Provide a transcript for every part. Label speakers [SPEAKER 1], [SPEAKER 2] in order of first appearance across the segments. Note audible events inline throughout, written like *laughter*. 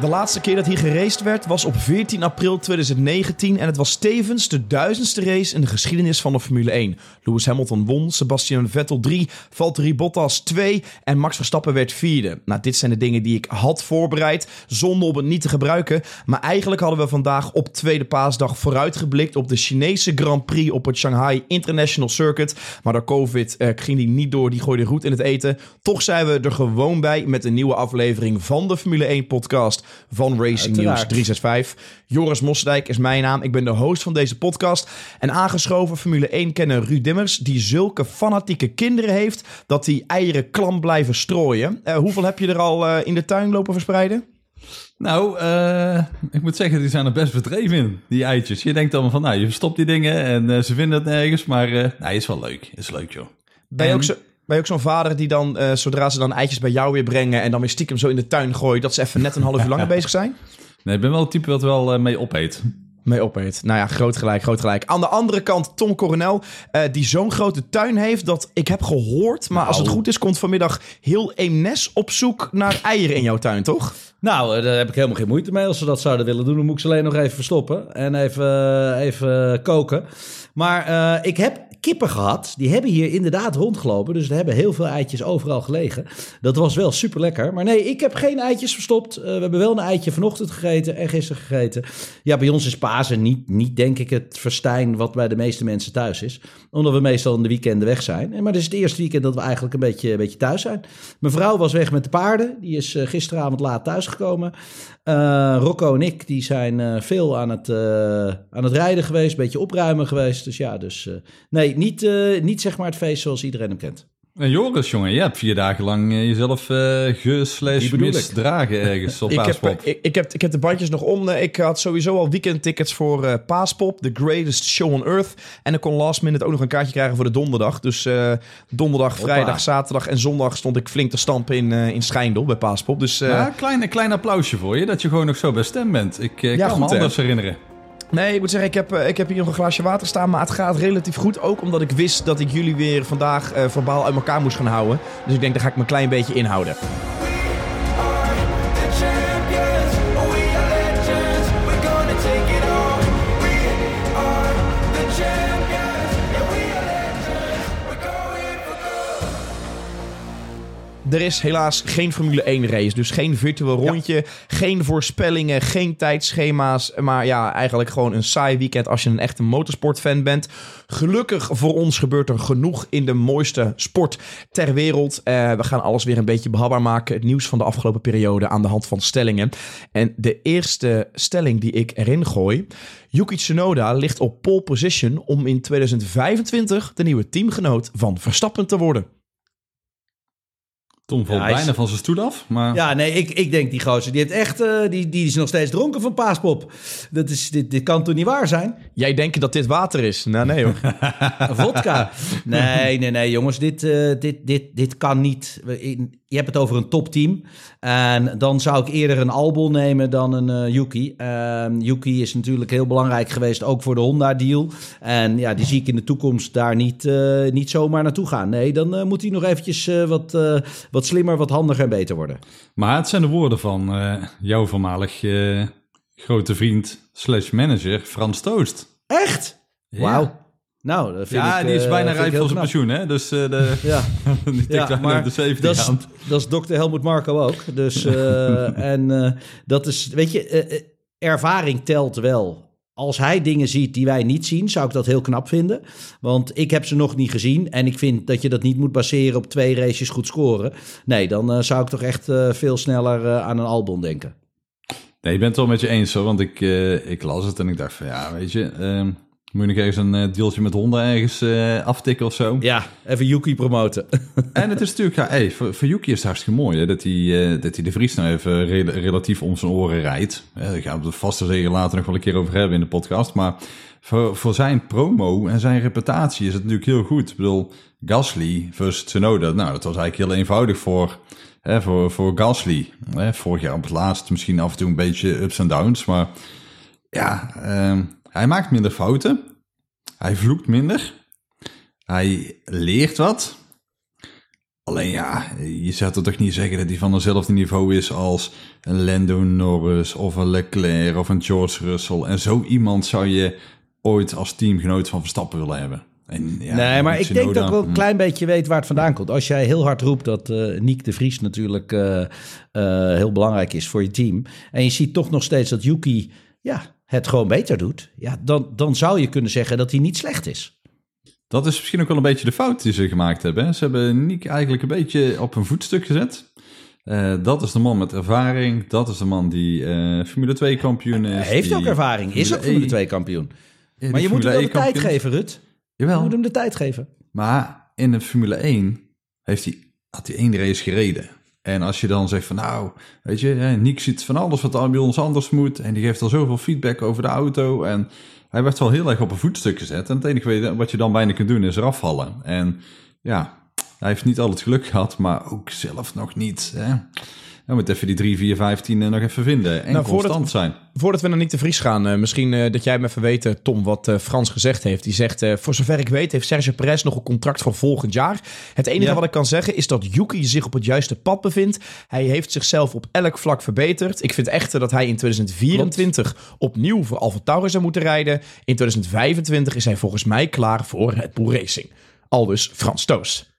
[SPEAKER 1] De laatste keer dat hier geraced werd was op 14 april 2019 en het was tevens de duizendste race in de geschiedenis van de Formule 1. Lewis Hamilton won, Sebastian Vettel 3, Valtteri Bottas 2 en Max Verstappen werd vierde. Nou, dit zijn de dingen die ik had voorbereid, zonder op het niet te gebruiken. Maar eigenlijk hadden we vandaag op tweede paasdag vooruitgeblikt op de Chinese Grand Prix op het Shanghai International Circuit. Maar door COVID eh, ging die niet door, die gooide roet in het eten. Toch zijn we er gewoon bij met een nieuwe aflevering van de Formule 1 podcast van Racing News 365. Joris Mosdijk is mijn naam. Ik ben de host van deze podcast. En aangeschoven Formule 1-kenner Ruud Dimmers, die zulke fanatieke kinderen heeft dat die eieren klam blijven strooien. Uh, hoeveel heb je er al uh, in de tuin lopen verspreiden?
[SPEAKER 2] Nou, uh, ik moet zeggen, die zijn er best bedreven in, die eitjes. Je denkt dan van, nou, je verstopt die dingen en ze vinden het nergens. Maar nee, is wel leuk. Is leuk, joh.
[SPEAKER 1] Ben je en... ook zo... Ben je ook zo'n vader die dan, uh, zodra ze dan eitjes bij jou weer brengen en dan weer stiekem zo in de tuin gooit, dat ze even net een half uur langer *laughs* bezig zijn?
[SPEAKER 2] Nee, ik ben wel het type wat wel uh, mee opeet.
[SPEAKER 1] Mee opeet. Nou ja, groot gelijk, groot gelijk. Aan de andere kant Tom Coronel, uh, die zo'n grote tuin heeft dat ik heb gehoord, maar nou. als het goed is, komt vanmiddag heel Eemnes op zoek naar eieren in jouw tuin, toch?
[SPEAKER 3] Nou, daar heb ik helemaal geen moeite mee. Als ze dat zouden willen doen, dan moet ik ze alleen nog even verstoppen en even, even koken. Maar uh, ik heb kippen gehad. Die hebben hier inderdaad rondgelopen. Dus er hebben heel veel eitjes overal gelegen. Dat was wel super lekker. Maar nee, ik heb geen eitjes verstopt. Uh, we hebben wel een eitje vanochtend gegeten en gisteren gegeten. Ja, bij ons is Pasen niet, niet denk ik het verstijn wat bij de meeste mensen thuis is. Omdat we meestal in de weekenden weg zijn. Maar dit is het eerste weekend dat we eigenlijk een beetje, een beetje thuis zijn. Mijn vrouw was weg met de paarden. Die is uh, gisteravond laat thuisgekomen. Uh, Rocco en ik die zijn veel aan het, aan het rijden geweest, een beetje opruimen geweest. Dus ja, dus nee, niet, niet zeg maar het feest zoals iedereen hem kent.
[SPEAKER 2] En Joris, jongen, je hebt vier dagen lang jezelf uh, geslash misdragen ergens op *laughs*
[SPEAKER 1] ik
[SPEAKER 2] Paaspop.
[SPEAKER 1] Heb, ik, ik, heb, ik heb de bandjes nog om. Ik had sowieso al weekendtickets voor uh, Paaspop, the greatest show on earth. En ik kon last minute ook nog een kaartje krijgen voor de donderdag. Dus uh, donderdag, Hoppa. vrijdag, zaterdag en zondag stond ik flink te stampen in, in Schijndel bij Paaspop. Dus,
[SPEAKER 2] ja, klein, klein applausje voor je, dat je gewoon nog zo bij stem bent. Ik ja, kan goed, me anders hè? herinneren.
[SPEAKER 1] Nee, ik moet zeggen, ik heb, ik heb hier nog een glaasje water staan. Maar het gaat relatief goed. Ook omdat ik wist dat ik jullie weer vandaag uh, verbaal uit elkaar moest gaan houden. Dus ik denk, daar ga ik me een klein beetje inhouden. Er is helaas geen Formule 1 race. Dus geen virtueel rondje. Ja. Geen voorspellingen. Geen tijdschema's. Maar ja, eigenlijk gewoon een saai weekend als je een echte motorsportfan bent. Gelukkig voor ons gebeurt er genoeg in de mooiste sport ter wereld. Uh, we gaan alles weer een beetje behapbaar maken. Het nieuws van de afgelopen periode aan de hand van stellingen. En de eerste stelling die ik erin gooi. Yuki Tsunoda ligt op pole position om in 2025 de nieuwe teamgenoot van Verstappen te worden.
[SPEAKER 2] Tom valt ja, bijna is... van zijn stoel af. Maar...
[SPEAKER 3] Ja, nee, ik, ik denk die gozer, die, heeft echt, uh, die, die is nog steeds dronken van paaspop. Dat is, dit, dit kan toch niet waar zijn?
[SPEAKER 1] Jij denkt dat dit water is? Nou, nee hoor. *laughs*
[SPEAKER 3] Vodka. Nee, nee, nee, jongens, dit, uh, dit, dit, dit kan niet. Je hebt het over een topteam. En dan zou ik eerder een Albon nemen dan een uh, Yuki. Uh, Yuki is natuurlijk heel belangrijk geweest, ook voor de Honda-deal. En ja, die zie ik in de toekomst daar niet, uh, niet zomaar naartoe gaan. Nee, dan uh, moet hij nog eventjes wat, wat slimmer, wat handiger en beter worden.
[SPEAKER 2] Maar het zijn de woorden van jouw voormalig grote vriend slash manager Frans Toost.
[SPEAKER 3] Echt?
[SPEAKER 2] Ja.
[SPEAKER 3] Wauw. Nou, dat vind
[SPEAKER 2] ja,
[SPEAKER 3] ik,
[SPEAKER 2] die is bijna
[SPEAKER 3] uh,
[SPEAKER 2] rijp voor zijn pensioen, hè? Dus uh, de, *laughs*
[SPEAKER 3] ja, *laughs*
[SPEAKER 2] die
[SPEAKER 3] ja maar
[SPEAKER 2] de 70
[SPEAKER 3] dat is, dat is dokter Helmut Marco ook. Dus, uh, *laughs* en dat is, weet je, ervaring telt wel. Als hij dingen ziet die wij niet zien, zou ik dat heel knap vinden. Want ik heb ze nog niet gezien. En ik vind dat je dat niet moet baseren op twee races goed scoren. Nee, dan zou ik toch echt veel sneller aan een Albon denken.
[SPEAKER 2] Nee, je bent het wel met je eens hoor. Want ik, ik las het en ik dacht van ja, weet je... Ehm, moet je nog eens een deeltje met honden ergens uh, aftikken of zo?
[SPEAKER 3] Ja, even Yuki promoten. *laughs*
[SPEAKER 2] en het is natuurlijk, ja, hey, voor, voor Yuki is het hartstikke mooi hè, dat, hij, uh, dat hij de Vries nou even re relatief om zijn oren rijdt. Uh, daar gaan we het vast zeker later nog wel een keer over hebben in de podcast. Maar voor, voor zijn promo en zijn reputatie is het natuurlijk heel goed. Ik bedoel, Gasly versus Tsunoda, nou, dat was eigenlijk heel eenvoudig voor, hè, voor, voor Gasly. Hè, vorig jaar op het laatst misschien af en toe een beetje ups en downs, maar ja... Ehm, hij maakt minder fouten. Hij vloekt minder. Hij leert wat. Alleen ja, je zou toch niet zeggen dat hij van hetzelfde niveau is als een Lando Norris of een Leclerc of een George Russell. En zo iemand zou je ooit als teamgenoot van Verstappen willen hebben. En, ja,
[SPEAKER 3] nee, maar ik denk dat ik wel een
[SPEAKER 2] hm.
[SPEAKER 3] klein beetje weet waar het vandaan komt. Als jij heel hard roept dat eh Niek de Vries natuurlijk eh, eh, heel belangrijk is voor je team. En je ziet toch nog steeds dat Yuki ja, het gewoon beter doet. Ja, dan, dan zou je kunnen zeggen dat hij niet slecht is.
[SPEAKER 2] Dat is misschien ook wel een beetje de fout die ze gemaakt hebben. Ze hebben Nick eigenlijk een beetje op een voetstuk gezet. Eh, dat is de man met ervaring. Dat is de man die eh, Formule 2 kampioen is.
[SPEAKER 3] Hij heeft
[SPEAKER 2] die
[SPEAKER 3] ook ervaring, is ook
[SPEAKER 2] Formule
[SPEAKER 3] Formule 2
[SPEAKER 2] E
[SPEAKER 3] kampioen.
[SPEAKER 2] Ja,
[SPEAKER 3] Maar je moet hem de tijd geven, Rut. Je moet hem de tijd geven.
[SPEAKER 2] maar in de Formule 1 heeft hij, had hij één race gereden. En als je dan zegt van nou, weet je, Nick ziet van alles wat bij ons anders moet. En die geeft al zoveel feedback over de auto. En hij werd wel heel erg op een voetstuk gezet. En het enige wat je dan bijna kunt doen is eraf vallen. En ja, hij heeft niet al het geluk gehad, maar ook zelf nog niet. Hè. Hij moet even die 3, 4, 15 nog even vinden en
[SPEAKER 1] Nou, voordat-
[SPEAKER 2] constant zijn.
[SPEAKER 1] Voordat we naar Nick de Vries gaan, eh, misschien eh, dat jij me even weet, eh, Tom, wat Frans gezegd heeft. Die zegt, voor zover ik weet heeft Sergio Perez nog een contract voor volgend jaar. Het enige
[SPEAKER 3] Ja.
[SPEAKER 1] wat ik kan zeggen is dat Yuki zich op het juiste pad bevindt. Hij heeft zichzelf op elk vlak verbeterd. Ik vind echter dat hij in 2024 opnieuw voor Alfa Tauri zou moeten rijden. In 2025 is hij volgens mij klaar voor Red Bull Racing. Aldus Frans Toos.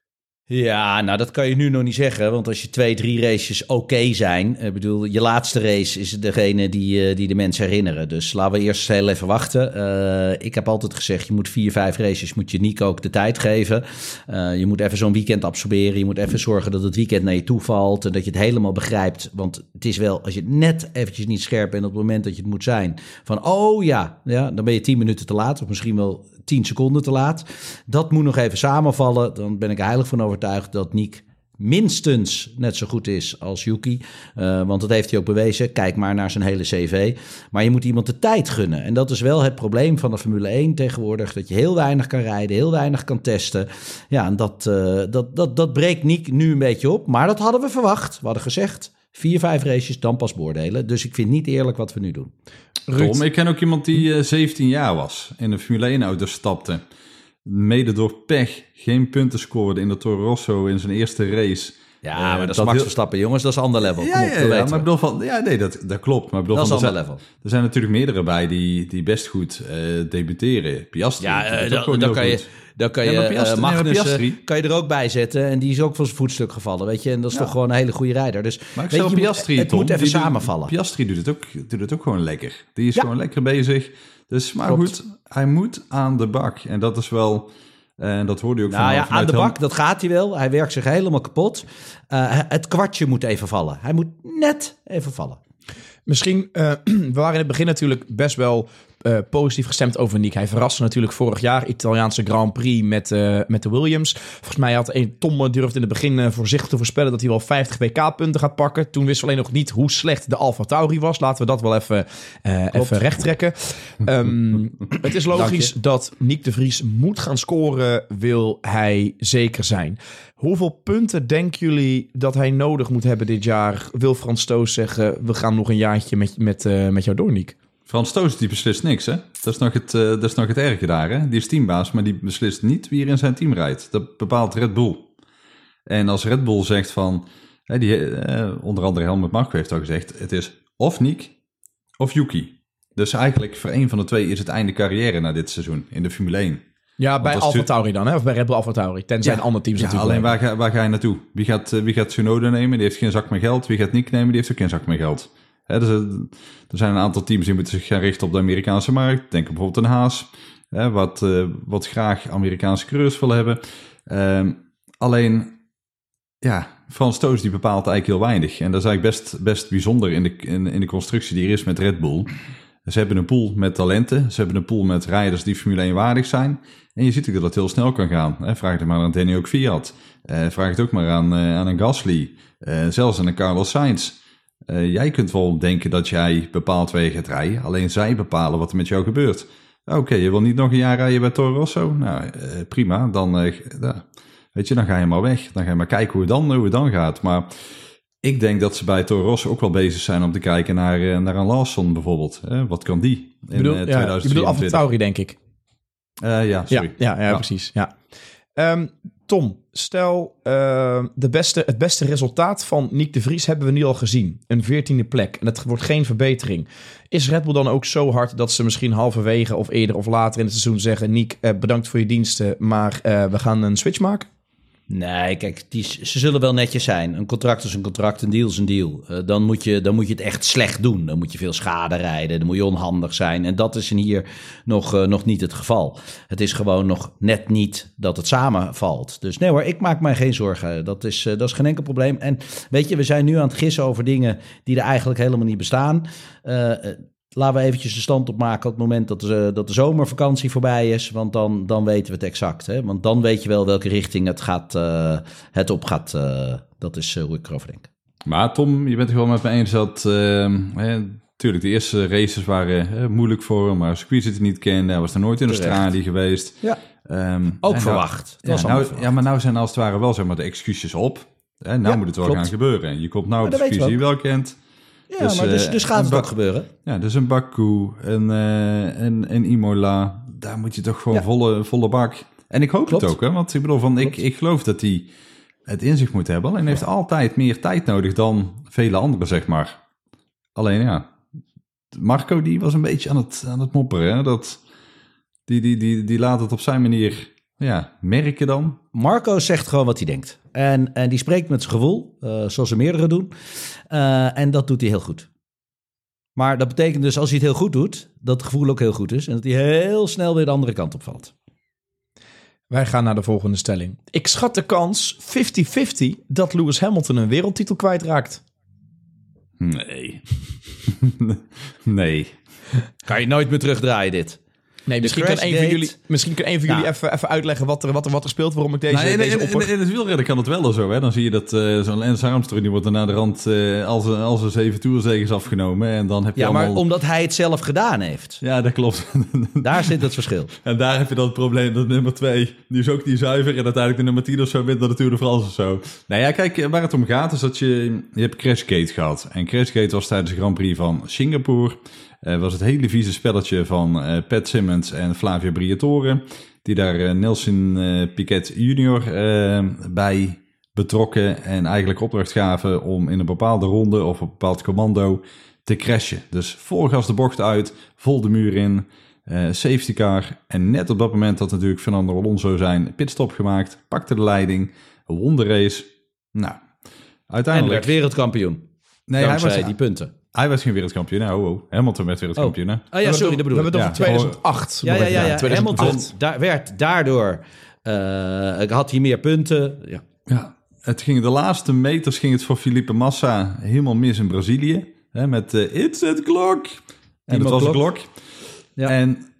[SPEAKER 3] Ja, nou dat kan je nu nog niet zeggen. Want als je twee, drie races oké zijn. Ik bedoel, je laatste race is degene die, eh, die de mensen herinneren. Dus laten we eerst heel even wachten. Eh, ik heb altijd gezegd, je moet vier, vijf races moet je Nico ook de tijd geven. Eh, je moet even zo'n weekend absorberen. Je moet even zorgen dat het weekend naar je toe valt. En dat je het helemaal begrijpt. Want het is wel, als je net eventjes niet scherp bent op het moment dat je het moet zijn. Van, oh ja, ja dan ben je tien minuten te laat. Of misschien wel 10 seconden te laat. Dat moet nog even samenvallen. Dan ben ik heilig van overtuigd dat Nick minstens net zo goed is als Yuki. Eh, want dat heeft hij ook bewezen. Kijk maar naar zijn hele cv. Maar je moet iemand de tijd gunnen. En dat is wel het probleem van de Formule 1 tegenwoordig. Dat je heel weinig kan rijden, heel weinig kan testen. Ja, en dat, eh, dat, dat, dat breekt Nick nu een beetje op. Maar dat hadden we verwacht. We hadden gezegd... Vier, vijf races, dan pas beoordelen. Dus ik vind niet eerlijk wat we nu doen.
[SPEAKER 2] Tom, ik ken ook iemand die eh, 17 jaar was en een Formule 1 auto stapte. Mede door pech geen punten scoorde in de Toro Rosso in zijn eerste race.
[SPEAKER 3] Ja,
[SPEAKER 2] Eh,
[SPEAKER 3] maar dat is
[SPEAKER 2] dat
[SPEAKER 3] Max
[SPEAKER 2] heel-
[SPEAKER 3] Verstappen, jongens. Dat is ander level.
[SPEAKER 2] Ja,
[SPEAKER 3] op,
[SPEAKER 2] ja,
[SPEAKER 3] dat
[SPEAKER 2] maar ik bedoel van, ja, nee, dat, dat klopt. Maar ik bedoel
[SPEAKER 3] Dat is
[SPEAKER 2] van, er
[SPEAKER 3] ander level.
[SPEAKER 2] Er zijn natuurlijk meerdere bij die, die best goed eh, debuteren. Piastri.
[SPEAKER 3] Ja, eh, dan
[SPEAKER 2] heel
[SPEAKER 3] kan je,
[SPEAKER 2] goed.
[SPEAKER 3] Dan kan
[SPEAKER 2] Ja,
[SPEAKER 3] je
[SPEAKER 2] maar
[SPEAKER 3] eh,
[SPEAKER 2] Piastri-
[SPEAKER 3] Magnussen kan je er ook bij zetten. En die is ook van zijn voetstuk gevallen, weet je. En dat is toch gewoon een hele goede rijder. Dus
[SPEAKER 2] Maar ik
[SPEAKER 3] weet je,
[SPEAKER 2] Piastri,
[SPEAKER 3] het
[SPEAKER 2] Tom,
[SPEAKER 3] moet even
[SPEAKER 2] doet-
[SPEAKER 3] samenvallen.
[SPEAKER 2] Piastri doet het, ook, doet het ook gewoon lekker. Die is
[SPEAKER 3] Ja.
[SPEAKER 2] gewoon lekker bezig. Dus, maar
[SPEAKER 3] Klopt.
[SPEAKER 2] goed, hij moet aan de bak. En dat is wel, en dat hoorde je ook
[SPEAKER 3] Nou
[SPEAKER 2] van,
[SPEAKER 3] ja, aan de bak, dat gaat hij wel. Hij werkt zich helemaal kapot. Eh, het kwartje moet even vallen. Hij moet net even vallen.
[SPEAKER 1] Misschien, eh, *clears throat* we waren in het begin natuurlijk best wel eh, positief gestemd over Nick. Hij verraste natuurlijk vorig jaar Italiaanse Grand Prix met, eh, met de Williams. Volgens mij had een Tom durfde in het begin eh, voorzichtig te voorspellen dat hij wel 50 WK-punten gaat pakken. Toen wisten we alleen nog niet hoe slecht de Alfa Tauri was. Laten we dat wel even, even rechttrekken. Ehm, *laughs* het is logisch dat Nick de Vries moet gaan scoren, wil hij zeker zijn. Hoeveel punten denken jullie dat hij nodig moet hebben dit jaar? Wil Frans Stoos zeggen, we gaan nog een jaartje met, met, met jou door, Nick?
[SPEAKER 2] Frans Toos die beslist niks, hè? Dat is nog het, eh, dat is nog het erge daar, hè? Die is teambaas, maar die beslist niet wie er in zijn team rijdt. Dat bepaalt Red Bull. En als Red Bull zegt van... Hè, die, eh, onder andere Helmut Marko heeft al gezegd... Het is of Nick of Yuki. Dus eigenlijk voor één van de twee is het einde carrière na dit seizoen in de Formule 1.
[SPEAKER 1] Ja, bij Alfa Tauri dan, hè? of bij Red Bull Alfa Tauri. Tenzij
[SPEAKER 2] Ja.
[SPEAKER 1] een ander team
[SPEAKER 2] Ja,
[SPEAKER 1] natuurlijk
[SPEAKER 2] alleen waar ga, waar ga je naartoe? Wie gaat, eh, wie gaat Tsunoda nemen? Die heeft geen zak meer geld. Wie gaat Nick nemen? Die heeft ook geen zak meer geld. Dus, eh, er zijn een aantal teams die moeten zich gaan richten op de Amerikaanse markt. Denk bijvoorbeeld aan Haas, wat, eh, wat graag Amerikaanse coureurs willen hebben. Ehm, alleen, ja, Frans Toos die bepaalt eigenlijk heel weinig. En dat is eigenlijk best, best bijzonder in de, in, de constructie die er is met Red Bull. Ze hebben een pool met talenten. Ze hebben een pool met rijders die Formule 1 waardig zijn. En je ziet ook dat het heel snel kan gaan. Vraag het maar aan Daniel Fiat. Eh, vraag het ook maar aan, aan een Gasly. Zelfs aan een Carlos Sainz. Eh, jij kunt wel denken dat jij bepaalt waar je gaat rijden. Alleen zij bepalen wat er met jou gebeurt. Oké, je wil niet nog een jaar rijden bij Toro Rosso? Nou, eh, prima. Dan, eh, ja, weet je, dan ga je maar weg. Dan ga je maar kijken hoe het dan, hoe het dan gaat. Maar ik denk dat ze bij Toro Rosso ook wel bezig zijn om te kijken naar, naar een Lawson bijvoorbeeld. Wat kan die in
[SPEAKER 1] Ik bedoel,
[SPEAKER 2] eh,
[SPEAKER 1] ja, je bedoelt Alfa
[SPEAKER 2] 2024?
[SPEAKER 1] Tauri, denk ik.
[SPEAKER 2] Ja, sorry.
[SPEAKER 1] ja, ja,
[SPEAKER 2] Ja.
[SPEAKER 1] precies. Ja. Ehm, Tom, stel uh, de beste, het beste resultaat van Nick de Vries hebben we nu al gezien. Een veertiende plek. En het wordt geen verbetering. Is Red Bull dan ook zo hard dat ze misschien halverwege of eerder of later in het seizoen zeggen... Nick, uh, bedankt voor je diensten, maar uh, we gaan een switch maken?
[SPEAKER 3] Nee, kijk, die, ze zullen wel netjes zijn. Een contract is een contract, een deal is een deal. Uh, dan, moet je, dan moet je het echt slecht doen. Dan moet je veel schade rijden, dan moet je onhandig zijn. En dat is hier nog, uh, nog niet het geval. Het is gewoon nog net niet dat het samenvalt. Dus nee hoor, ik maak mij geen zorgen. Dat is, uh, dat is geen enkel probleem. En weet je, we zijn nu aan het gissen over dingen die er eigenlijk helemaal niet bestaan. Laten we eventjes de stand opmaken op het moment dat de, dat de zomervakantie voorbij is. Want dan, dan weten we het exact. Hè? Want dan weet je wel welke richting het, gaat, uh, het op gaat. Uh, dat is hoe ik erover denk.
[SPEAKER 2] Maar Tom, je bent het gewoon met me eens dat... Natuurlijk, de eerste races waren moeilijk voor hem. Maar circuit het niet kende. Hij was er nooit in Australië geweest.
[SPEAKER 3] Ja, um, ook verwacht.
[SPEAKER 2] Nou, ja, nou, verwacht. ja, maar nou zijn als het ware wel zeg maar, de excuses op. Hè? Nou ja, moet het wel klopt. gaan gebeuren. En je komt nou op de je wel kent...
[SPEAKER 3] Ja, dus, maar dus, dus gaat het ook gebeuren.
[SPEAKER 2] Ja, dus een Baku, een, uh, een, een Imola, daar moet je toch gewoon ja. volle, volle bak. En ik hoop Klopt. het ook, hè, want ik bedoel, van, ik, ik geloof dat hij het in zich moet hebben. En heeft altijd meer tijd nodig dan vele anderen, zeg maar. Alleen ja, Marco die was een beetje aan het, aan het mopperen. Hè? Dat, die, die, die, die laat het op zijn manier ja, merken dan.
[SPEAKER 3] Marco zegt gewoon wat hij denkt. En, en die spreekt met zijn gevoel, uh, zoals ze meerdere doen. Uh, en dat doet hij heel goed. Maar dat betekent dus als hij het heel goed doet, dat het gevoel ook heel goed is. En dat hij heel snel weer de andere kant op valt.
[SPEAKER 1] Wij gaan naar de volgende stelling. Ik schat de kans 50-50 dat Lewis Hamilton een wereldtitel kwijtraakt.
[SPEAKER 2] Nee. *laughs* nee.
[SPEAKER 3] Kan je nooit meer terugdraaien dit.
[SPEAKER 1] Nee, misschien kan, een van jullie, misschien kan een van jullie even, even uitleggen wat er, wat, er, wat er speelt, waarom ik deze,
[SPEAKER 2] nou, in,
[SPEAKER 1] deze
[SPEAKER 2] in, in, in, het wielrennen kan het wel zo. Hè? Dan zie je dat uh, zo'n Lance Armstrong, die wordt er naar de rand uh, als, als een zeven toerzegers afgenomen. En dan heb je
[SPEAKER 3] ja,
[SPEAKER 2] allemaal...
[SPEAKER 3] maar omdat hij het zelf gedaan heeft.
[SPEAKER 2] Ja, dat klopt. *laughs*
[SPEAKER 3] Daar zit het verschil.
[SPEAKER 2] En daar heb je dan het probleem dat nummer twee, die is ook niet zuiver. En uiteindelijk de nummer tien of zo wint dan de Tour de France of zo. Nou ja, kijk, waar het om gaat is dat je, je hebt Crashgate gehad. En Crashgate was tijdens de Grand Prix van Singapore... Uh, was het hele vieze spelletje van uh, Pat Simmons en Flavio Briatore. Die daar uh, Nelson Piquet junior bij betrokken. En eigenlijk opdracht gaven om in een bepaalde ronde of een bepaald commando te crashen. Dus volgas de bocht uit, vol de muur in. safety car. En net op dat moment dat natuurlijk Fernando Alonso zijn pitstop gemaakt. Pakte de leiding. Won de race. Nou, uiteindelijk...
[SPEAKER 3] En werd wereldkampioen. Nee, hij was die punten.
[SPEAKER 2] Hij was geen wereldkampioen. Nou, oh, oh. Hamilton werd wereldkampioen.
[SPEAKER 3] Oh, oh ja, sorry, dat bedoel
[SPEAKER 1] ik. We hebben het over 2008.
[SPEAKER 3] Ja, ja, ja. ja, 2008. Hamilton da werd daardoor... Uh, had hij meer punten. Ja.
[SPEAKER 2] ja, het ging de laatste meters ging het voor Felipe Massa helemaal mis in Brazilië. Hè, met uh, It's at clock. En het was een klok. Ja. En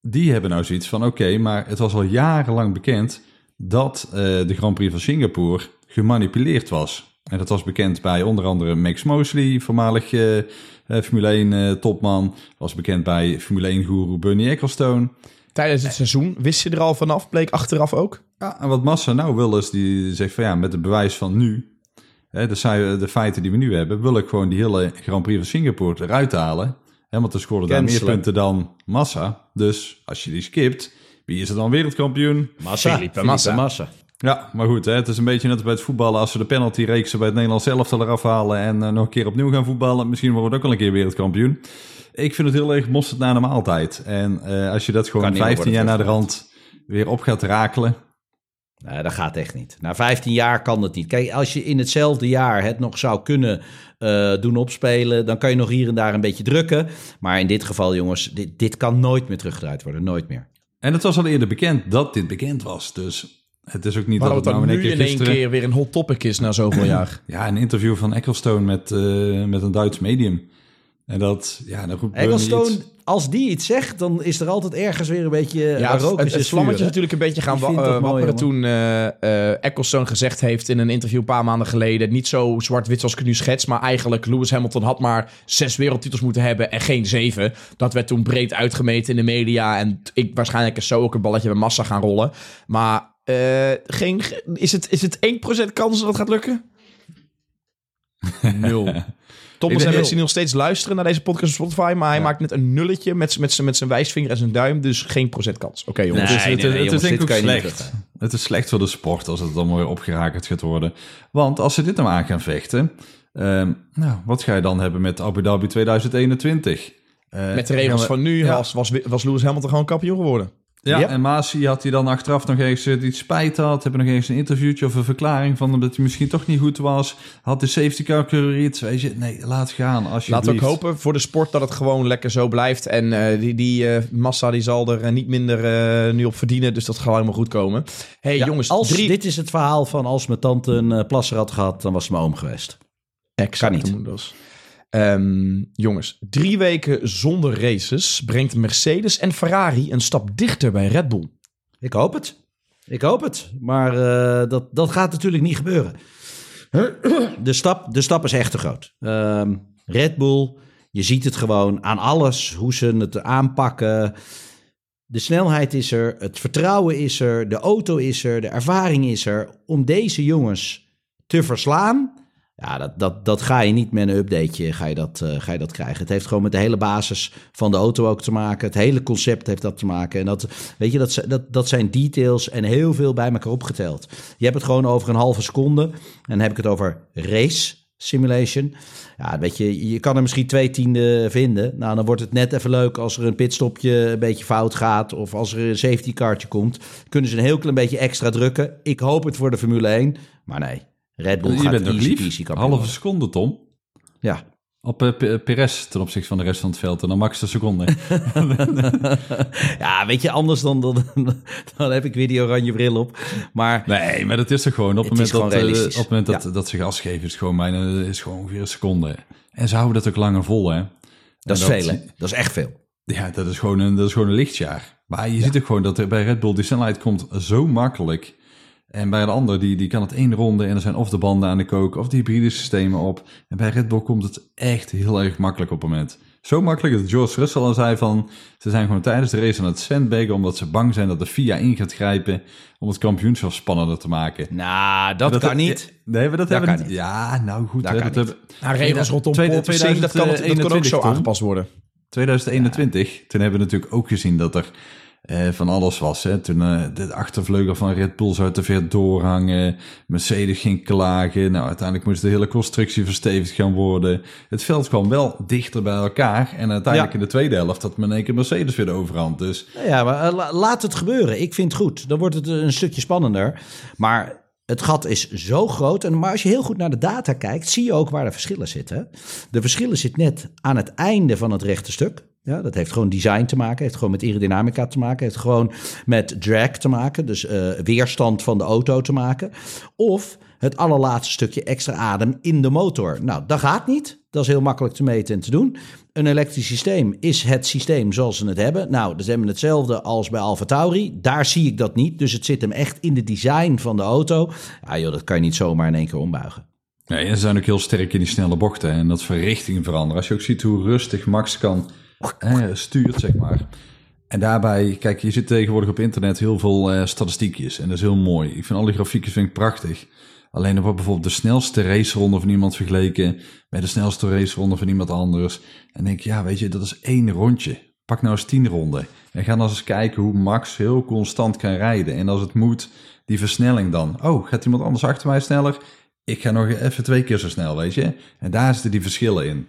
[SPEAKER 2] die hebben nou zoiets van... Oké, maar het was al jarenlang bekend... dat uh, de Grand Prix van Singapore gemanipuleerd was. En dat was bekend bij onder andere Max Mosley, voormalig uh, Formule 1 uh, topman. Was bekend bij Formule 1 guru Bernie Ecclestone.
[SPEAKER 1] Tijdens het seizoen wist je er al vanaf, bleek achteraf ook?
[SPEAKER 2] Ja, en wat Massa nou wil is, die zegt van ja, met het bewijs van nu, hè, de, de feiten die we nu hebben, wil ik gewoon die hele Grand Prix van Singapore eruit halen. Hè, want er scoren daar meer punten dan Massa. Dus als je die skipt, wie is er dan wereldkampioen?
[SPEAKER 3] Massa. Felipe Massa. Massa.
[SPEAKER 2] Ja, maar goed, hè, het is een beetje net als bij het voetballen. Als ze de penalty reeksen bij het Nederlands elftal eraf halen en uh, nog een keer opnieuw gaan voetballen, misschien worden we ook al een keer wereldkampioen. Ik vind het heel erg mosterd naar de maaltijd. En uh, als je dat gewoon 15 jaar naar de rand weer op gaat rakelen.
[SPEAKER 3] Nee, dat gaat echt niet. Na 15 jaar kan het niet. Kijk, als je in hetzelfde jaar het nog zou kunnen uh, doen opspelen, dan kan je nog hier en daar een beetje drukken. Maar in dit geval, jongens, dit, dit kan nooit meer teruggedraaid worden. Nooit meer.
[SPEAKER 2] En het was al eerder bekend dat dit bekend was. Dus het is ook niet
[SPEAKER 1] maar
[SPEAKER 2] dat
[SPEAKER 1] het
[SPEAKER 2] nou
[SPEAKER 1] in één keer in één keer weer een hot topic is na zoveel jaar. *clears throat*
[SPEAKER 2] ja, een interview van Ecclestone met, uh, met een Duits medium. En dat, ja, dan roept
[SPEAKER 3] Ecclestone, iets... als die iets zegt, dan is er altijd ergens weer een beetje
[SPEAKER 1] ja, het, het, het vlammetje is natuurlijk een beetje gaan wa uh, wapperen toen uh, Ecclestone gezegd heeft in een interview een paar maanden geleden, niet zo zwart-wit als ik het nu schets, maar eigenlijk Lewis Hamilton had maar zes wereldtitels moeten hebben en geen zeven. Dat werd toen breed uitgemeten in de media en ik waarschijnlijk is zo ook een balletje bij massa gaan rollen. Maar uh, geen, is, het, is het 1% kans dat het gaat lukken?
[SPEAKER 3] Nul. *laughs*
[SPEAKER 1] Zijn
[SPEAKER 2] denk-
[SPEAKER 1] mensen die nog steeds luisteren naar deze podcast op Spotify, maar hij
[SPEAKER 2] Ja.
[SPEAKER 1] maakt net een nulletje met, met, met zijn wijsvinger en zijn duim, dus geen procentkans. Oké jongens.
[SPEAKER 3] Nee,
[SPEAKER 2] het is, het,
[SPEAKER 3] nee, nee,
[SPEAKER 2] het is
[SPEAKER 3] jongens,
[SPEAKER 2] denk ik slecht. Het is slecht voor de sport als het dan weer opgerakeld gaat worden. Want als ze dit nou aan gaan vechten, ehm, nou, wat ga je dan hebben met Abu Dhabi 2021? Eh,
[SPEAKER 1] met de regels
[SPEAKER 2] we-
[SPEAKER 1] van nu
[SPEAKER 2] Ja.
[SPEAKER 1] was, was, was Lewis Hamilton gewoon kampioen geworden.
[SPEAKER 2] Ja,
[SPEAKER 3] Yep.
[SPEAKER 2] en Masi had hij dan achteraf nog eens eh, die spijt had. Hebben nog eens een interviewtje of een verklaring van hem dat hij misschien toch niet goed was. Had de safety car iets. Weet je, nee, laat gaan alsjeblieft.
[SPEAKER 1] Laten we ook hopen voor de sport dat het gewoon lekker zo blijft. En eh, die, die eh, massa die zal er niet minder nu op verdienen, dus dat gaat helemaal goed komen. hey,
[SPEAKER 3] Ja,
[SPEAKER 1] jongens,
[SPEAKER 3] als,
[SPEAKER 1] drie...
[SPEAKER 3] Dit is het verhaal van als mijn tante een plasser had gehad, dan was ze mijn oom geweest.
[SPEAKER 1] Exact,
[SPEAKER 3] Kan niet.
[SPEAKER 1] Ehm, jongens, drie weken zonder races brengt Mercedes en Ferrari een stap dichter bij Red Bull.
[SPEAKER 3] Ik hoop het. Ik hoop het. Maar eh, dat, dat gaat natuurlijk niet gebeuren. De stap, de stap is echt te groot. Ehm, Red Bull, je ziet het gewoon aan alles, hoe ze het aanpakken. De snelheid is er, het vertrouwen is er, de auto is er, de ervaring is er. Om deze jongens te verslaan, ja, dat, dat, dat ga je niet met een updateje ga je dat, eh, ga je dat krijgen. Het heeft gewoon met de hele basis van de auto ook te maken. Het hele concept heeft dat te maken. En dat, weet je, dat, dat, dat zijn details en heel veel bij elkaar opgeteld. Je hebt het gewoon over een halve seconde. En dan heb ik het over race simulation. Ja, weet je, je kan er misschien twee tienden vinden. Nou, dan wordt het net even leuk als er een pitstopje een beetje fout gaat. Of als er een safety cartje komt. Kunnen ze een heel klein beetje extra drukken. Ik hoop het voor de Formule 1. Maar nee, Red Bull
[SPEAKER 2] Je
[SPEAKER 3] gaat
[SPEAKER 2] bent
[SPEAKER 3] easy
[SPEAKER 2] lief.
[SPEAKER 3] kampioen
[SPEAKER 2] Halve seconde, Tom.
[SPEAKER 3] Ja,
[SPEAKER 2] Op eh, P- Perez ten opzichte van de rest van het veld. En dan max de seconde. *laughs*
[SPEAKER 3] ja, weet je, anders dan, dan, dan heb ik weer die oranje bril op. Maar
[SPEAKER 2] nee, maar dat is er gewoon. Op het moment, dat, eh,
[SPEAKER 3] realistisch.
[SPEAKER 2] op het moment dat,
[SPEAKER 3] Ja.
[SPEAKER 2] dat ze gas geven, is het gewoon bijna is gewoon ongeveer een seconde. En ze houden dat ook langer vol, hè.
[SPEAKER 3] dat is
[SPEAKER 2] En
[SPEAKER 3] veel, hè? Dat is echt veel.
[SPEAKER 2] Ja, dat is gewoon een, dat is gewoon een lichtjaar. Maar je ziet ook gewoon dat er bij Red Bull die snelheid komt zo makkelijk. En bij de ander, die, die kan het één ronde en er zijn of de banden aan de kook of de hybride systemen op. En bij Red Bull komt het echt heel erg makkelijk op het moment. Zo makkelijk dat George Russell al zei van, ze zijn gewoon tijdens de race aan het sandbaggen omdat ze bang zijn dat de FIA in gaat grijpen om het kampioenschap spannender te maken.
[SPEAKER 3] Nou, dat, kan niet.
[SPEAKER 2] Nee, maar dat,
[SPEAKER 3] Dat
[SPEAKER 2] hebben we
[SPEAKER 3] niet.
[SPEAKER 2] Ja, nou goed.
[SPEAKER 3] Dat
[SPEAKER 2] hè, hebben-
[SPEAKER 1] Nou, regels rondom dat kan, ook
[SPEAKER 2] 2021,
[SPEAKER 1] zo aangepast worden.
[SPEAKER 2] 2021, toen hebben we natuurlijk ook gezien dat er eh, van alles was. Hè? Toen eh, de achtervleugel van Red Bull zou te ver doorhangen. Mercedes ging klagen. Nou, uiteindelijk moest de hele constructie verstevigd gaan worden. Het veld kwam wel dichter bij elkaar. En uiteindelijk
[SPEAKER 3] Ja.
[SPEAKER 2] in de tweede helft had men één keer Mercedes weer de overhand. Dus
[SPEAKER 3] Nou Ja, maar eh, la- laat het gebeuren. Ik vind het goed. Dan wordt het een stukje spannender. Maar het gat is zo groot. En, maar als je heel goed naar de data kijkt, zie je ook waar de verschillen zitten. De verschillen zitten net aan het einde van het rechte stuk. Ja, dat heeft gewoon design te maken, heeft gewoon met aerodynamica te maken, heeft gewoon met drag te maken, dus eh, weerstand van de auto te maken. Of het allerlaatste stukje extra adem in de motor. Nou, dat gaat niet. Dat is heel makkelijk te meten en te doen. Een elektrisch systeem is het systeem zoals ze het hebben. Nou, dat hebben we hetzelfde als bij Alfa Tauri. Daar zie ik dat niet. Dus het zit hem echt in de design van de auto. Ja joh, dat kan je niet zomaar in één keer ombuigen.
[SPEAKER 2] ja, en ze zijn ook heel sterk in die snelle bochten. En dat verrichting veranderen. Als je ook ziet hoe rustig Max kan stuurt, zeg maar. En daarbij, kijk, je zit tegenwoordig op internet heel veel eh, statistiekjes. En dat is heel mooi. Ik vind alle grafieken vind ik prachtig. Alleen er wordt bijvoorbeeld de snelste raceronde van iemand vergeleken met de snelste raceronde van iemand anders. En dan denk ik, ja, weet je, dat is één rondje. Pak nou eens tien ronden. En ga dan eens kijken hoe Max heel constant kan rijden. En als het moet, die versnelling dan. Oh, gaat iemand anders achter mij sneller? Ik ga nog even twee keer zo snel, weet je. En daar zitten die verschillen in.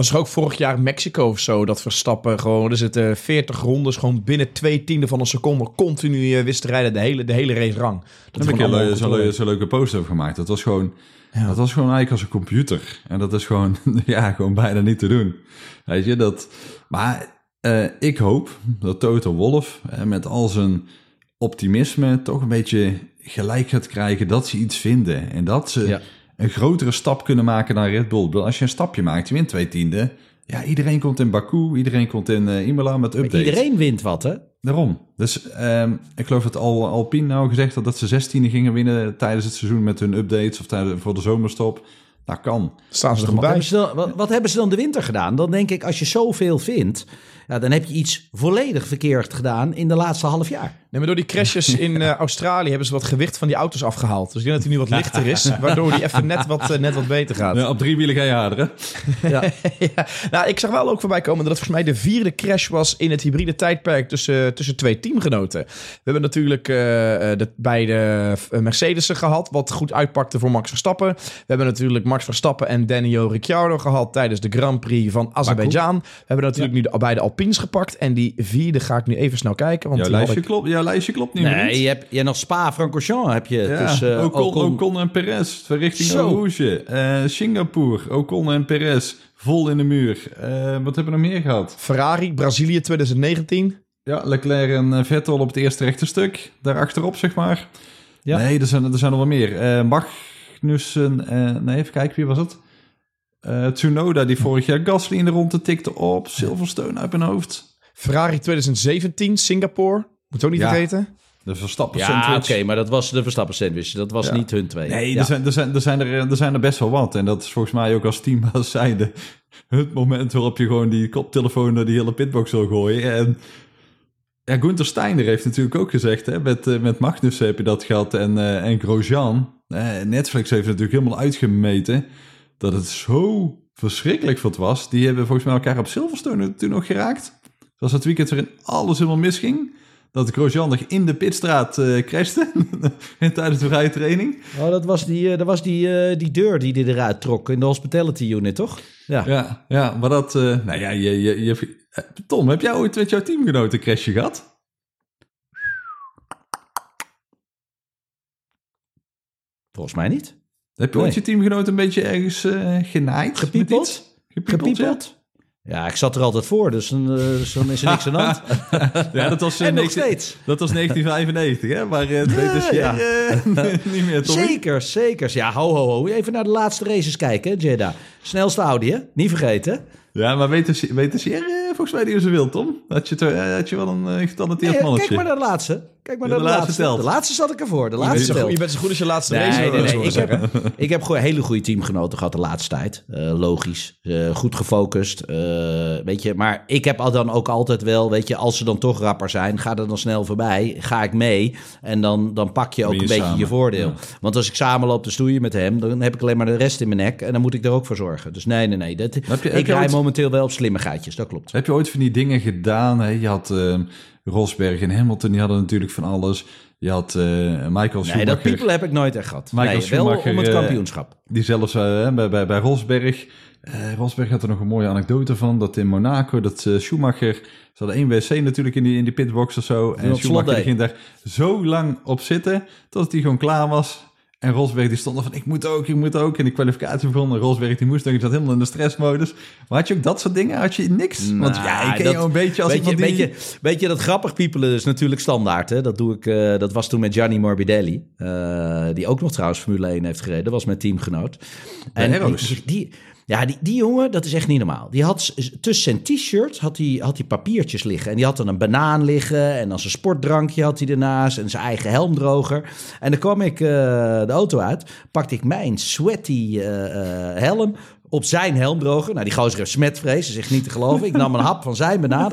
[SPEAKER 1] Was er ook vorig jaar Mexico of zo dat Verstappen gewoon, er zitten 40 rondes gewoon binnen twee tienden van een seconde continu eh, wist te rijden de hele, de hele race rang. Dat
[SPEAKER 2] heb ik een
[SPEAKER 1] allemaal
[SPEAKER 2] zo'n
[SPEAKER 1] controle.
[SPEAKER 2] zo leuke post over gemaakt. Dat was gewoon, dat was gewoon eigenlijk als een computer. En dat is gewoon, *laughs* ja, gewoon bijna niet te doen. Weet je, dat... Maar eh, ik hoop dat Toto Wolff eh, met al zijn optimisme toch een beetje gelijk gaat krijgen dat ze iets vinden. En dat ze
[SPEAKER 3] Ja.
[SPEAKER 2] Een grotere stap kunnen maken dan Red Bull. Bedoel, Als je een stapje maakt, je wint twee tienden. Ja, iedereen komt in Baku, iedereen komt in eh, Imola met
[SPEAKER 3] Maar
[SPEAKER 2] updates.
[SPEAKER 3] iedereen wint wat, hè?
[SPEAKER 2] Daarom. Dus ehm, ik geloof dat Al, Alpine nou gezegd had dat ze 16e gingen winnen tijdens het seizoen met hun updates of tijdens, voor de zomerstop. Dat kan.
[SPEAKER 1] Staan ze er goed
[SPEAKER 3] Wat
[SPEAKER 1] bij.
[SPEAKER 3] hebben, ze dan, wat, wat hebben ze dan de winter gedaan? Dan denk ik, als je zoveel vindt, ja, dan heb je iets volledig verkeerd gedaan in de laatste half jaar.
[SPEAKER 1] Nee, maar door die crashes *laughs* in eh, Australië hebben ze wat gewicht van die auto's afgehaald. Dus ik denk dat hij nu wat lichter is, *laughs* waardoor die even net wat, eh, net wat beter gaat.
[SPEAKER 2] Ja, op drie wielen ga je harder, hè? *laughs*
[SPEAKER 3] Ja.
[SPEAKER 1] Ja, nou, ik zag wel ook voorbij komen dat het volgens mij de vierde crash was in het hybride tijdperk tussen, tussen twee teamgenoten. We hebben natuurlijk eh, eh, de beide Mercedes'en gehad, wat goed uitpakte voor Max Verstappen. We hebben natuurlijk Max Verstappen en Daniel Ricciardo gehad tijdens de Grand Prix van Azerbeidzjan. We hebben natuurlijk nu de, beide Alpines gepakt. En die vierde ga ik nu even snel kijken. Want
[SPEAKER 2] Jouw lijstje,
[SPEAKER 1] ik...
[SPEAKER 2] klopt, jouw lijstje klopt niet meer.
[SPEAKER 3] Nee, je hebt, je hebt nog Spa-Francorchamps heb je.
[SPEAKER 2] Ja,
[SPEAKER 3] dus, eh,
[SPEAKER 2] Ocon,
[SPEAKER 3] Ocon-
[SPEAKER 2] Ocon en Perez richting
[SPEAKER 3] Zo.
[SPEAKER 2] Eau Rouge. Eh, Singapore, Ocon en Perez vol in de muur. Eh, wat hebben we nog meer gehad?
[SPEAKER 1] Ferrari, Brazilië 2019.
[SPEAKER 2] Ja, Leclerc en Vettel op het eerste rechte stuk. Daar achterop, zeg maar.
[SPEAKER 3] Ja.
[SPEAKER 2] Nee, er zijn, er zijn nog wel meer. Eh Magnussen, eh, nee, even kijken, wie was het? Eh, Tsunoda, die vorig jaar Gasly in de ronde tikte op. Silverstone uit mijn hoofd.
[SPEAKER 1] Ferrari 2017, Singapore. Moet ook niet
[SPEAKER 2] Ja.
[SPEAKER 1] vergeten.
[SPEAKER 2] De Verstappen
[SPEAKER 3] Ja, oké,
[SPEAKER 2] sandwich.
[SPEAKER 3] maar dat was de Verstappen sandwich. Dat was
[SPEAKER 2] Ja.
[SPEAKER 3] niet hun twee.
[SPEAKER 2] Nee,
[SPEAKER 3] Ja.
[SPEAKER 2] er, zijn, er, zijn, er, zijn er, er zijn er best wel wat. En dat is volgens mij ook als teambaas *laughs* zijnde het moment waarop je gewoon die koptelefoon naar die hele pitbox wil gooien. En ja, Gunther Steiner heeft natuurlijk ook gezegd, hè, met, eh, met Magnussen heb je dat gehad en, eh, en Grosjean. Netflix heeft natuurlijk helemaal uitgemeten dat het zo verschrikkelijk wat was. Die hebben volgens mij elkaar op Silverstone toen nog geraakt. Was het weekend waarin alles helemaal misging. Dat Grosjean nog in de pitstraat eh crashte *laughs* tijdens de vrije training.
[SPEAKER 3] Oh, dat was die, eh, dat was die, eh, die deur die hij eruit trok in de hospitality unit, toch? Ja.
[SPEAKER 2] Ja, ja maar dat... nou ja, je, je, je, Tom, heb jij ooit met jouw teamgenoot een crashje gehad?
[SPEAKER 3] Volgens mij niet.
[SPEAKER 2] Heb je
[SPEAKER 3] Nee.
[SPEAKER 2] ooit je teamgenoot een beetje ergens eh genaaid?
[SPEAKER 3] Gepiepeld?
[SPEAKER 2] Gepiepeld,
[SPEAKER 3] Gepiepeld? Ja. ik zat er altijd voor, dus dan, eh, dus dan is er niks aan de hand.
[SPEAKER 2] Ja, *laughs* ja dat was... eh, *laughs*
[SPEAKER 3] en nog
[SPEAKER 2] 19
[SPEAKER 3] steeds.
[SPEAKER 2] Dat was 1995, hè? Maar het weet dus
[SPEAKER 3] ja. *laughs*
[SPEAKER 2] niet meer.
[SPEAKER 3] Zeker, zeker. Ja, ho, ho, ho. Even naar de laatste races kijken, Jeddah. Snelste Audi, hè? Niet vergeten.
[SPEAKER 2] Ja, maar weet de, eh, volgens mij hoe ze wil, Tom? Had je, toch- eh, had je wel een eh, getalenteerd
[SPEAKER 3] Nee,
[SPEAKER 2] mannetje?
[SPEAKER 3] kijk maar naar de laatste. Kijk maar
[SPEAKER 2] Ja,
[SPEAKER 3] naar
[SPEAKER 2] de
[SPEAKER 3] de,
[SPEAKER 2] laatste
[SPEAKER 3] laatste.
[SPEAKER 2] telt.
[SPEAKER 3] De laatste zat ik ervoor. De
[SPEAKER 1] Je
[SPEAKER 3] laatste telt.
[SPEAKER 1] je bent zo goed als je laatste race.
[SPEAKER 3] Nee, nee, nee. Ik heb, *laughs* ik heb gewoon hele goede teamgenoten gehad de laatste tijd. Eh, logisch. Eh, goed gefocust. Eh, weet je, maar ik heb al dan ook altijd wel, weet je, als ze dan toch rapper zijn, ga er dan snel voorbij. Ga ik mee. En dan, dan pak je ook
[SPEAKER 2] Ben
[SPEAKER 3] een
[SPEAKER 2] je
[SPEAKER 3] beetje
[SPEAKER 2] samen.
[SPEAKER 3] je voordeel. Want als ik samen loop te stoeien met hem, dan heb ik alleen maar de rest in mijn nek. En dan moet ik er ook voor zorgen. Dus nee, nee, nee. Dat,
[SPEAKER 2] Heb je- heb
[SPEAKER 3] ik
[SPEAKER 2] je
[SPEAKER 3] rij
[SPEAKER 2] ooit-
[SPEAKER 3] momenteel wel op slimmigheidjes. Dat klopt.
[SPEAKER 2] Heb je ooit van die dingen gedaan? Hè? Je had eh, Rosberg en Hamilton, die hadden natuurlijk van alles. Je had eh, Michael
[SPEAKER 3] Nee, dat
[SPEAKER 2] Schumacher,
[SPEAKER 3] people heb ik nooit echt gehad.
[SPEAKER 2] Michael
[SPEAKER 3] nee, wel
[SPEAKER 2] Schumacher,
[SPEAKER 3] om het
[SPEAKER 2] eh,
[SPEAKER 3] kampioenschap.
[SPEAKER 2] die zelfs bij, bij, bij Rosberg. Rosberg had er nog een mooie anekdote van, dat in Monaco, dat Schumacher, ze hadden één wc natuurlijk in die, in die pitbox of zo. En Schumacher ging daar zo lang op zitten, tot hij gewoon klaar was. En Rosberg die stond er van, ik moet ook, ik moet ook. En die kwalificatie begon. En Rosberg die moest ook, die zat helemaal in de stressmodus. Maar had je ook dat soort dingen? Had je niks? Want ja, ik ken
[SPEAKER 3] dat-
[SPEAKER 2] jou een beetje als iemand die...
[SPEAKER 3] weet, je, weet je, dat grappig piepelen is natuurlijk standaard. Hè? Dat, doe ik, eh, dat was toen met Gianni Morbidelli. eh, die ook nog trouwens Formule 1 heeft gereden. Dat was mijn teamgenoot. En die, die, ja, die, die jongen, dat is echt niet normaal. Die had tussen zijn t-shirt had hij, had papiertjes liggen. En die had dan een banaan liggen. En dan zijn sportdrankje had hij ernaast. En zijn eigen helmdroger. En dan kwam ik eh, de auto uit. Pakte ik mijn sweaty eh, eh, helm op zijn helmdroger. Nou, die gozer heeft smetvrees, is echt niet te geloven. Ik nam een hap van zijn banaan,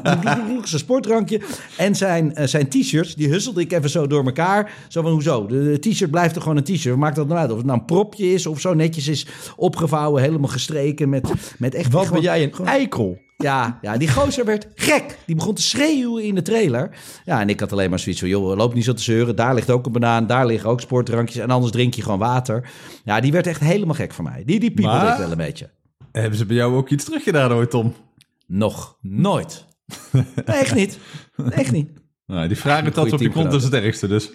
[SPEAKER 3] zijn sportdrankje en zijn, eh, zijn t-shirts. Die husselde ik even zo door elkaar. Zo van, hoezo? De, de t-shirt blijft er gewoon een t-shirt. Wat maakt dat nou uit? Of het nou een propje is of zo netjes is opgevouwen, helemaal gestreken met, met echt...
[SPEAKER 1] Wat
[SPEAKER 3] gewoon-
[SPEAKER 1] ben jij een
[SPEAKER 3] gewoon-
[SPEAKER 1] eikel?
[SPEAKER 3] Ja, ja, die gozer werd gek. Die begon te schreeuwen in de trailer. Ja, en ik had alleen maar zoiets van... joh, loop niet zo te zeuren. Daar ligt ook een banaan, daar liggen ook sportdrankjes... en anders drink je gewoon water. Ja, die werd echt helemaal gek voor mij. Die, die piepelde
[SPEAKER 2] Maar-
[SPEAKER 3] ik wel een beetje.
[SPEAKER 2] Hebben ze bij jou ook iets teruggedaan ooit, Tom?
[SPEAKER 3] Nog nooit. *laughs* Nee, echt niet. Echt niet.
[SPEAKER 2] Nou, die vragen dat op je kont is het ergste dus.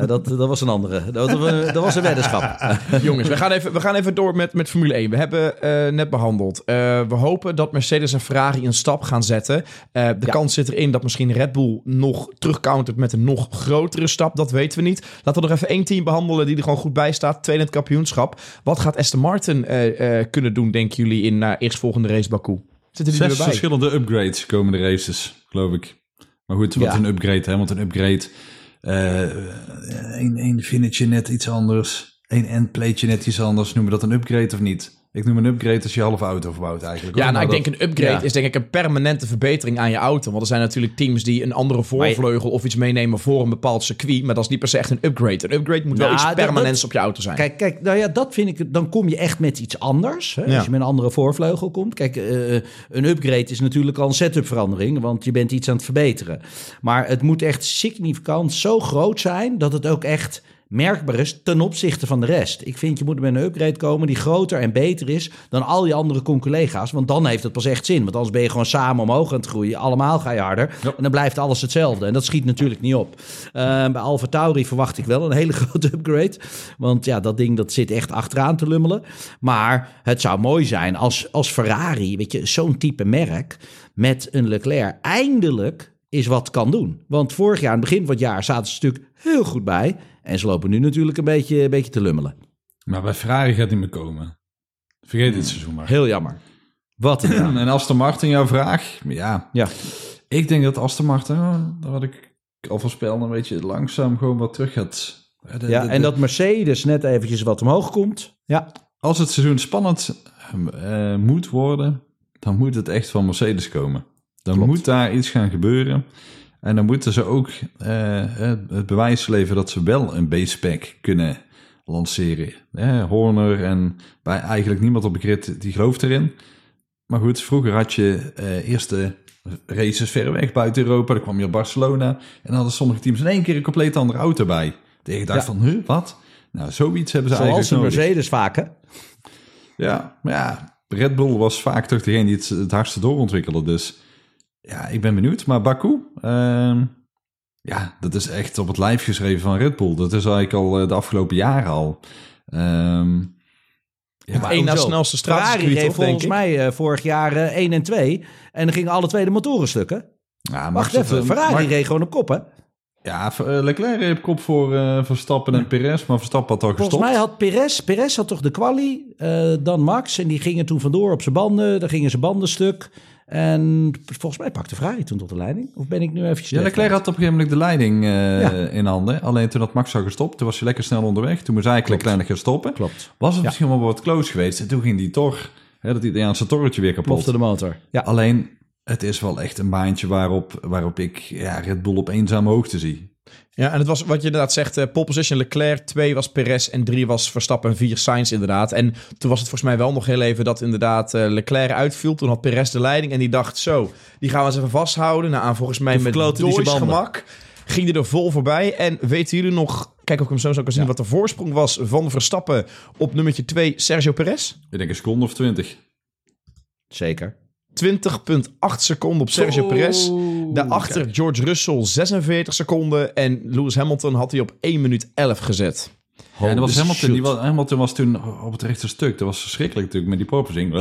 [SPEAKER 3] Ja, dat, dat was een andere. Dat, dat, dat was een weddenschap. *laughs*
[SPEAKER 1] Jongens, we gaan even, we gaan even door met, met Formule 1. We hebben eh, net behandeld. Eh, we hopen dat Mercedes en Ferrari een stap gaan zetten. Eh, de
[SPEAKER 3] Ja.
[SPEAKER 1] kans zit erin dat misschien Red Bull nog terugcountert met een nog grotere stap. Dat weten we niet. Laten we nog even één team behandelen die er gewoon goed bij staat. Tweede in het kampioenschap. Wat gaat Aston Martin eh, eh, kunnen doen, denken jullie, in uh, eerstvolgende race Baku? Zitten die
[SPEAKER 2] Zes
[SPEAKER 1] erbij?
[SPEAKER 2] verschillende upgrades komende races, geloof ik. Maar goed, wat
[SPEAKER 3] Ja.
[SPEAKER 2] een upgrade, hè? Want een upgrade... één één vingertje net iets anders. één endplateje net iets anders. Noemen we dat een upgrade of niet? Ik noem een upgrade als je half auto verbouwt eigenlijk.
[SPEAKER 1] Ja, nou, ik denk een upgrade
[SPEAKER 3] ja.
[SPEAKER 1] is denk ik een permanente verbetering aan je auto. Want er zijn natuurlijk teams die een andere voorvleugel of iets meenemen voor een bepaald circuit. Maar dat is niet per se echt een upgrade. Een upgrade moet wel
[SPEAKER 3] Nou,
[SPEAKER 1] iets permanents
[SPEAKER 3] dat-
[SPEAKER 1] op je auto zijn.
[SPEAKER 3] Kijk, kijk, nou ja, dat vind ik. Dan kom je echt met iets anders. Hè?
[SPEAKER 1] Ja.
[SPEAKER 3] Als je met een andere voorvleugel komt. Kijk, eh, een upgrade is natuurlijk al een setup verandering, want je bent iets aan het verbeteren. Maar het moet echt significant zo groot zijn dat het ook echt merkbaar is ten opzichte van de rest. Ik vind je moet met een upgrade komen die groter en beter is dan al je andere conculega's, want dan heeft het pas echt zin. Want anders ben je gewoon samen omhoog aan het groeien. Allemaal ga je harder en dan blijft alles hetzelfde. En dat schiet natuurlijk niet op. Eh, bij Alfa Tauri verwacht ik wel een hele *laughs* grote upgrade, want ja, dat ding dat zit echt achteraan te lummelen. Maar het zou mooi zijn als, als Ferrari, weet je, zo'n type merk met een Leclerc eindelijk is wat kan doen. Want vorig jaar, aan het begin van het jaar, zaten ze natuurlijk heel goed bij. En ze lopen nu natuurlijk een beetje, een beetje te lummelen.
[SPEAKER 2] Maar bij Ferrari gaat niet meer komen. Vergeet dit seizoen maar.
[SPEAKER 3] Heel jammer. Wat een. *clears throat*
[SPEAKER 2] En Aston Martin, jouw vraag? Ja,
[SPEAKER 3] Ja,
[SPEAKER 2] ik denk dat Aston Martin, oh, dat had ik al voorspeld, een beetje langzaam gewoon wat terug gaat. De-
[SPEAKER 3] ja
[SPEAKER 2] de-
[SPEAKER 3] en dat Mercedes net eventjes wat omhoog komt. Ja,
[SPEAKER 2] Als het seizoen spannend eh, moet worden, dan moet het echt van Mercedes komen. Dan
[SPEAKER 3] Klopt.
[SPEAKER 2] moet daar iets gaan gebeuren. En dan moeten ze ook eh, het het bewijs leveren dat ze wel een base-pack kunnen lanceren. Eh, Horner en bij eigenlijk niemand op de grid die gelooft erin. Maar goed, vroeger had je eh eerste races ver weg buiten Europa. Dan kwam je op Barcelona. En dan hadden sommige teams in één keer een compleet andere auto bij. Dat dacht
[SPEAKER 3] Ja.
[SPEAKER 2] van, huh, wat? Nou, zoiets hebben ze
[SPEAKER 3] zoals
[SPEAKER 2] eigenlijk
[SPEAKER 3] een
[SPEAKER 2] nodig.
[SPEAKER 3] Mercedes vaak, hè?
[SPEAKER 2] Ja, maar ja, Red Bull was vaak toch degene die het, het hardste doorontwikkelde. Dus ja, ik ben benieuwd. Maar Baku, ehm, ja, dat is echt op het lijf geschreven van Red Bull. Dat is eigenlijk al eh, de afgelopen jaren al. Ehm ja,
[SPEAKER 1] na snelste
[SPEAKER 3] Ferrari
[SPEAKER 1] straatcircuit,
[SPEAKER 3] reed volgens
[SPEAKER 1] ik?
[SPEAKER 3] mij eh, vorig jaar 1 en 2. En dan gingen alle twee de motoren stukken.
[SPEAKER 2] ja,
[SPEAKER 3] Wacht even,
[SPEAKER 2] eh,
[SPEAKER 3] Ferrari
[SPEAKER 2] Max-
[SPEAKER 3] reed gewoon op kop, hè?
[SPEAKER 2] Ja, Leclerc reed op kop voor eh, Verstappen en Perez. Maar Verstappen had al
[SPEAKER 3] Volgens
[SPEAKER 2] gestopt.
[SPEAKER 3] mij had Perez, Perez had toch de quali, eh, dan Max. En die gingen toen vandoor op zijn banden. Dan gingen zijn banden stuk. En volgens mij pakte Ferrari toen tot de leiding. Of ben ik nu eventjes...
[SPEAKER 2] Ja, Leclerc had op een gegeven moment de leiding eh,
[SPEAKER 3] Ja.
[SPEAKER 2] in handen. Alleen toen had Max al gestopt. Toen was hij lekker snel onderweg. Toen moest eigenlijk Leclerc gaan stoppen.
[SPEAKER 3] Klopt.
[SPEAKER 2] Was het
[SPEAKER 3] Ja.
[SPEAKER 2] misschien wel wat close geweest. En toen ging die toch, hè, dat Italiaanse torretje weer kapot.
[SPEAKER 3] Plofte de motor. Ja.
[SPEAKER 2] Alleen, het is wel echt een baantje waarop, waarop ik ja, Red Bull op eenzame hoogte zie.
[SPEAKER 1] Ja, en het was wat je inderdaad zegt, eh, pole position Leclerc, 2 was Perez en 3 was Verstappen en 4 Sainz inderdaad. En toen was het volgens mij wel nog heel even dat inderdaad eh, Leclerc uitviel. Toen had Perez de leiding en die dacht zo, die gaan we eens even vasthouden. Nou, aan volgens mij met
[SPEAKER 3] banden.
[SPEAKER 1] gemak ging hij er vol voorbij. En weten jullie nog, kijk of ik hem zo zou kunnen zien, wat de voorsprong was van Verstappen op nummertje 2 Sergio Perez?
[SPEAKER 2] Ik denk een seconde of twintig.
[SPEAKER 3] Zeker.
[SPEAKER 1] 20,8 seconden op Sergio Perez. Daarachter George Russell 46 seconden. En Lewis Hamilton had hij op 1 minuut 11 gezet.
[SPEAKER 2] Ja, en dat was Hamilton, die was, Hamilton was toen op het rechte stuk. Dat was verschrikkelijk natuurlijk met die porpoising.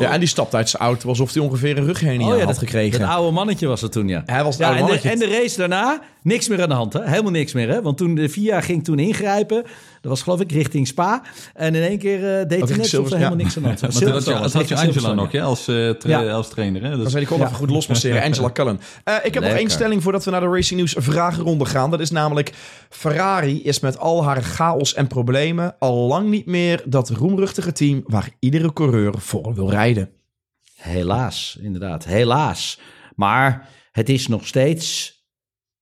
[SPEAKER 1] Ja, en die stapte uit zijn auto alsof hij ongeveer een rughernia
[SPEAKER 3] Oh ja,
[SPEAKER 1] had
[SPEAKER 3] dat,
[SPEAKER 1] gekregen.
[SPEAKER 3] dat oude mannetje was het toen, ja.
[SPEAKER 1] Hij was het
[SPEAKER 3] ja,
[SPEAKER 1] oude
[SPEAKER 3] en, de,
[SPEAKER 1] mannetje.
[SPEAKER 3] en de race daarna, niks meer aan de hand, hè? Helemaal niks meer, hè? Want toen de FIA ging toen ingrijpen, dat was geloof ik richting Spa. En in één keer eh, deed hij net alsof er
[SPEAKER 1] Silverstone,
[SPEAKER 3] helemaal niks aan de hand was.
[SPEAKER 2] Dat had je Angela nog hè, als, eh, tra-
[SPEAKER 3] Ja.
[SPEAKER 2] als trainer. Hè? Dus,
[SPEAKER 1] Dan zei die kon even goed losmasseren. *laughs* Angela Cullen. Eh, ik heb nog één stelling voordat we naar de Racing News vragenronde gaan. Dat is namelijk... Ferrari is met al haar chaos en problemen... al lang niet meer dat roemruchtige team... waar iedere coureur voor wil rijden.
[SPEAKER 3] Helaas, inderdaad. Helaas. Maar het is nog steeds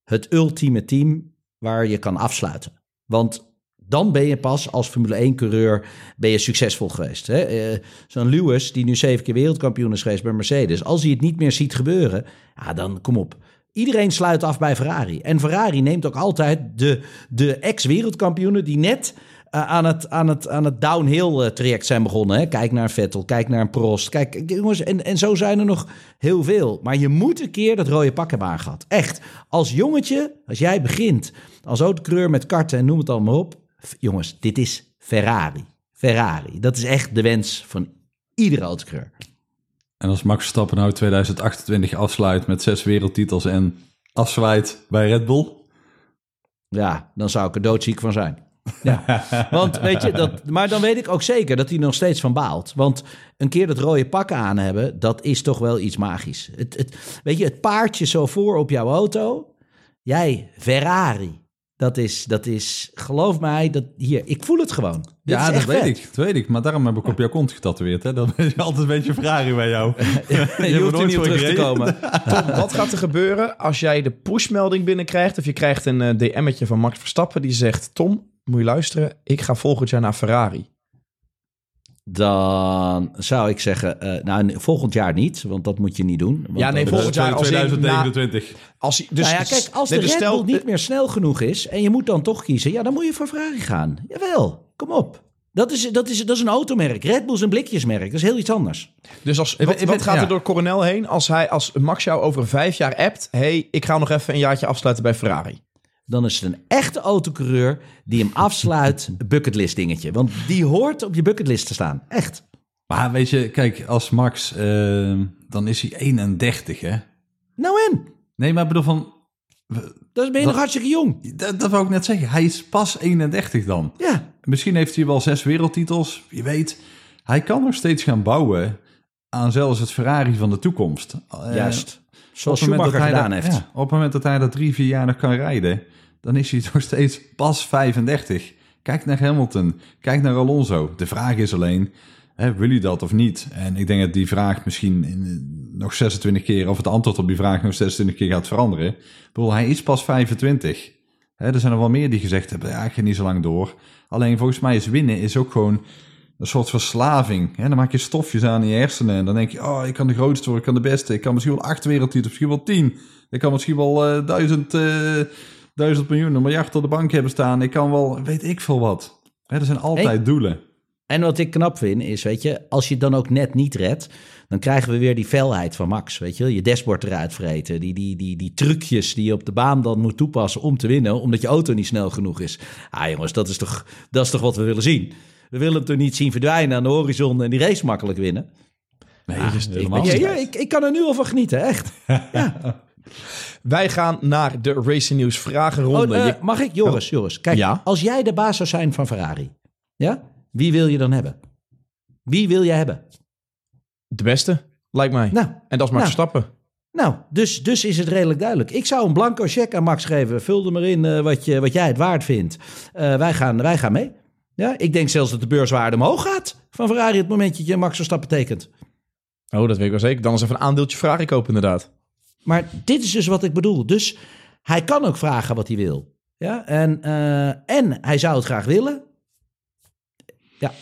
[SPEAKER 3] het ultieme team waar je kan afsluiten. Want dan ben je pas als Formule 1-coureur ben je succesvol geweest. hè. Eh, Zo'n Lewis, die nu zeven keer wereldkampioen is geweest bij Mercedes. Als hij het niet meer ziet gebeuren, ja, dan kom op. Iedereen sluit af bij Ferrari. En Ferrari neemt ook altijd de, de ex-wereldkampioenen die net aan, het, aan, het, aan het downhill eh, traject zijn begonnen. Hè? Kijk naar een Vettel, kijk naar een Prost. Kijk, jongens, en, en zo zijn er nog heel veel. Maar je moet een keer dat rode pak hebben aangehad. Echt. Als jongetje, als jij begint als autocoureur met karten en noem het allemaal op. Jongens, dit is Ferrari. Ferrari. Dat is echt de wens van iedere autocoureur.
[SPEAKER 2] En als Max Verstappen nou 2028 afsluit met zes wereldtitels en afzwaait bij Red Bull.
[SPEAKER 3] Ja, dan zou ik er doodziek van zijn. Ja, *laughs* want weet je, dat, maar dan weet ik ook zeker dat hij nog steeds van baalt. Want een keer dat rode pak aan hebben, dat is toch wel iets magisch. Het, het, weet je, het paardje zo voor op jouw auto. Jij, Ferrari. Dat is, dat is, geloof mij, dat, hier, ik voel het gewoon. Dit
[SPEAKER 2] Ja, dat weet
[SPEAKER 3] vet.
[SPEAKER 2] ik, dat weet ik. Maar daarom heb ik op jouw kont getatoeëerd. Hè? Dat is altijd een beetje Ferrari bij jou. *laughs*
[SPEAKER 3] Je hoeft er niet op terug te komen. *laughs*
[SPEAKER 1] Tom, wat gaat er gebeuren als jij de pushmelding binnenkrijgt... of je krijgt een eh, DM'tje van Max Verstappen die zegt... Tom, moet je luisteren, ik ga volgend jaar naar Ferrari.
[SPEAKER 3] Dan zou ik zeggen, eh, nou, volgend jaar niet, want dat moet je niet doen. Want
[SPEAKER 1] Ja, nee, volgend jaar als in na-
[SPEAKER 2] 2029.
[SPEAKER 1] Als hij, dus,
[SPEAKER 3] nou ja, kijk, als de
[SPEAKER 1] nee, dus
[SPEAKER 3] Red
[SPEAKER 1] stel-
[SPEAKER 3] Bull niet meer snel genoeg is en je moet dan toch kiezen, ja, dan moet je voor Ferrari gaan. Jawel, kom op. Dat is, dat, is, dat is een automerk. Red Bull is een blikjesmerk. Dat is heel iets anders.
[SPEAKER 1] Dus als, wat, gaat
[SPEAKER 2] ja.
[SPEAKER 1] er door Coronel heen als, hij, als Max jou over vijf jaar appt... hey, ik ga nog even een jaartje afsluiten bij Ferrari.
[SPEAKER 3] Dan is het een echte autocoureur die hem afsluit, *laughs* bucketlist dingetje. Want die hoort op je bucketlist te staan. Echt.
[SPEAKER 2] Maar weet je, kijk, als Max, eh, dan is hij 31, hè?
[SPEAKER 3] Nou en?
[SPEAKER 2] Nee, maar ik bedoel van,
[SPEAKER 3] Dan ben je
[SPEAKER 2] Dat-
[SPEAKER 3] nog hartstikke jong.
[SPEAKER 2] dat, dat wou ik net zeggen. Hij is pas 31 dan.
[SPEAKER 3] Ja,
[SPEAKER 2] Misschien heeft hij wel zes wereldtitels, wie weet. Hij kan nog steeds gaan bouwen aan zelfs het Ferrari van de toekomst. Eh,
[SPEAKER 3] juist. Zoals Schumacher
[SPEAKER 2] dat hij
[SPEAKER 3] gedaan
[SPEAKER 2] dat-
[SPEAKER 3] heeft.
[SPEAKER 2] ja, op het moment dat hij dat drie, vier jaar nog kan rijden, dan is hij *laughs* nog steeds pas 35. Kijk naar Hamilton, kijk naar Alonso. De vraag is alleen, hè, wil hij dat of niet? En ik denk dat die vraag misschien in, eh, nog 26 keer, of het antwoord op die vraag nog 26 keer gaat veranderen. Ik bedoel, hij is pas 25. Hè, er zijn er wel meer die gezegd hebben, ja, ik ga niet zo lang door. Alleen volgens mij is winnen is ook gewoon een soort verslaving. Hè? Dan maak je stofjes aan in je hersenen en dan denk je, oh, ik kan de grootste worden, ik kan de beste. Ik kan misschien wel acht wereldtitels, misschien wel tien. Ik kan misschien wel eh, duizend, eh, duizend miljoen, een miljard op de bank hebben staan. Ik kan wel, weet ik veel wat. Hè, er zijn altijd
[SPEAKER 3] Hey.
[SPEAKER 2] doelen.
[SPEAKER 3] En wat ik knap vind is, weet je, als je het dan ook net niet redt, dan krijgen we weer die felheid van Max. Weet je, je dashboard eruit vreten. Die, die, die, die trucjes die je op de baan dan moet toepassen om te winnen, omdat je auto niet snel genoeg is. Ah jongens, dat is toch, dat is toch wat we willen zien. We willen hem toch niet zien verdwijnen aan de horizon en die race makkelijk winnen.
[SPEAKER 2] Nee,
[SPEAKER 1] Ah,
[SPEAKER 2] helemaal
[SPEAKER 3] Ja,
[SPEAKER 2] niet.
[SPEAKER 3] ja, ik, ik kan er nu al van genieten, echt. *laughs*
[SPEAKER 1] Wij gaan naar de Racing News vragenronde.
[SPEAKER 3] Oh, eh,
[SPEAKER 1] Je-
[SPEAKER 3] mag ik? Joris, Joris. Kijk,
[SPEAKER 1] Ja?
[SPEAKER 3] als jij de baas zou zijn van Ferrari, ja? wie wil je dan hebben? Wie wil je hebben?
[SPEAKER 1] de beste, lijkt mij.
[SPEAKER 3] Nou,
[SPEAKER 1] en dat is Max
[SPEAKER 3] nou.
[SPEAKER 1] Verstappen.
[SPEAKER 3] Nou, dus, dus is het redelijk duidelijk. Ik zou een blanco cheque aan Max geven. Vul er maar in eh, wat, je, wat jij het waard vindt. Eh, wij, gaan, wij gaan mee. Ja, ik denk zelfs dat de beurswaarde omhoog gaat van Ferrari het momentje dat je Max Verstappen tekent.
[SPEAKER 1] Oh, dat weet ik wel zeker. Dan is even een aandeeltje Ferrari kopen inderdaad.
[SPEAKER 3] Maar dit is dus wat ik bedoel. Dus hij kan ook vragen wat hij wil. Ja, en, eh, en hij zou het graag willen. Ja,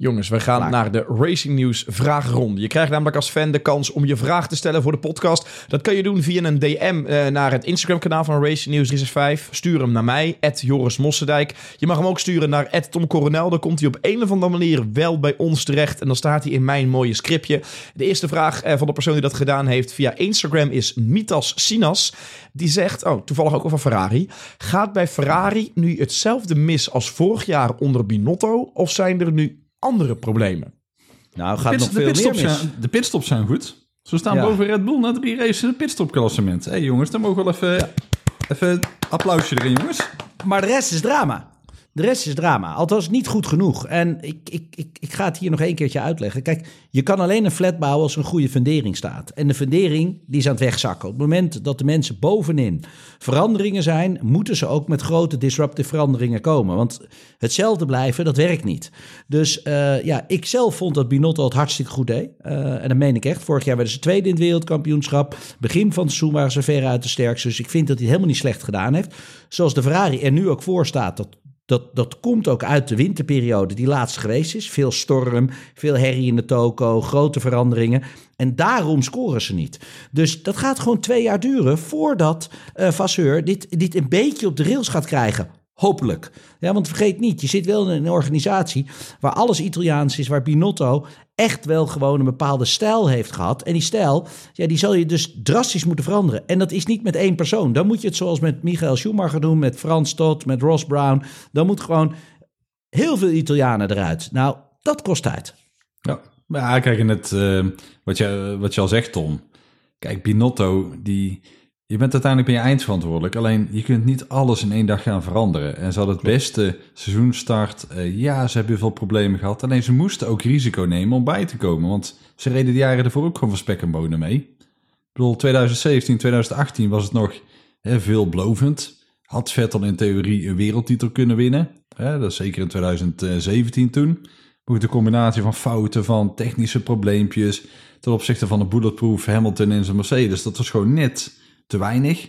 [SPEAKER 1] Jongens, we gaan naar de Racing News vragenronde. Je krijgt namelijk als fan de kans om je vraag te stellen voor de podcast. Dat kan je doen via een DM eh, naar het Instagram-kanaal van Racing News 365. Stuur hem naar mij, Joris Mossendijk. Je mag hem ook sturen naar Tom Coronel. Dan komt hij op een of andere manier wel bij ons terecht. En dan staat hij in mijn mooie scriptje. De eerste vraag eh, van de persoon die dat gedaan heeft via Instagram is Mitas Sinas. Die zegt, oh, toevallig ook over Ferrari. Gaat bij Ferrari nu hetzelfde mis als vorig jaar onder Binotto? Of zijn er nu andere problemen?
[SPEAKER 3] nou gaat
[SPEAKER 2] Pits-
[SPEAKER 3] nog
[SPEAKER 2] de,
[SPEAKER 3] veel meer
[SPEAKER 2] pitstops
[SPEAKER 3] mis.
[SPEAKER 2] zijn, de pitstops zijn goed. Ze staan
[SPEAKER 3] Ja.
[SPEAKER 2] boven Red Bull na drie races in het pitstopklassement. Hé hey, jongens, dan mogen we wel even, even een applausje erin, jongens.
[SPEAKER 3] Maar de rest is drama. De rest is drama. Althans, niet goed genoeg. En ik, ik, ik, ik ga het hier nog één keertje uitleggen. Kijk, je kan alleen een flat bouwen als er een goede fundering staat. En de fundering die is aan het wegzakken. Op het moment dat de mensen bovenin veranderingen zijn, moeten ze ook met grote disruptive veranderingen komen. Want hetzelfde blijven, dat werkt niet. Dus eh, ja, ik zelf vond dat Binotto het hartstikke goed deed. Eh, en dat meen ik echt. Vorig jaar werden ze tweede in het wereldkampioenschap. Begin van het seizoen waren ze ver uit de sterkste. Dus ik vind dat hij het helemaal niet slecht gedaan heeft. Zoals de Ferrari er nu ook voor staat, dat dat, dat komt ook uit de winterperiode die laatst geweest is. Veel storm, veel herrie in de toko, grote veranderingen. En daarom scoren ze niet. Dus dat gaat gewoon twee jaar duren voordat eh Vasseur dit, dit een beetje op de rails gaat krijgen. Hopelijk. Ja, want vergeet niet, je zit wel in een organisatie waar alles Italiaans is, waar Binotto echt wel gewoon een bepaalde stijl heeft gehad. En die stijl, ja, die zal je dus drastisch moeten veranderen. En dat is niet met één persoon. Dan moet je het zoals met Michael Schumacher doen, met Frans Todt, met Ross Brown. Dan moet gewoon heel veel Italianen eruit. Nou, dat kost tijd.
[SPEAKER 2] Ja, maar kijk, en het, eh, wat, je, wat je al zegt, Tom. Kijk, Binotto, die, je bent uiteindelijk ben je eindverantwoordelijk. Alleen, je kunt niet alles in één dag gaan veranderen. En ze hadden het beste seizoenstart. Eh, ja, ze hebben veel problemen gehad. Alleen, ze moesten ook risico nemen om bij te komen. Want ze reden de jaren ervoor ook gewoon van spek en bonen mee. Ik bedoel, 2017, 2018 was het nog hè, veelbelovend. had Vettel in theorie een wereldtitel kunnen winnen. Hè, dat is zeker in 2017 toen. Maar de combinatie van fouten, van technische probleempjes... ten opzichte van de bulletproof Hamilton in zijn Mercedes... dat was gewoon net te weinig.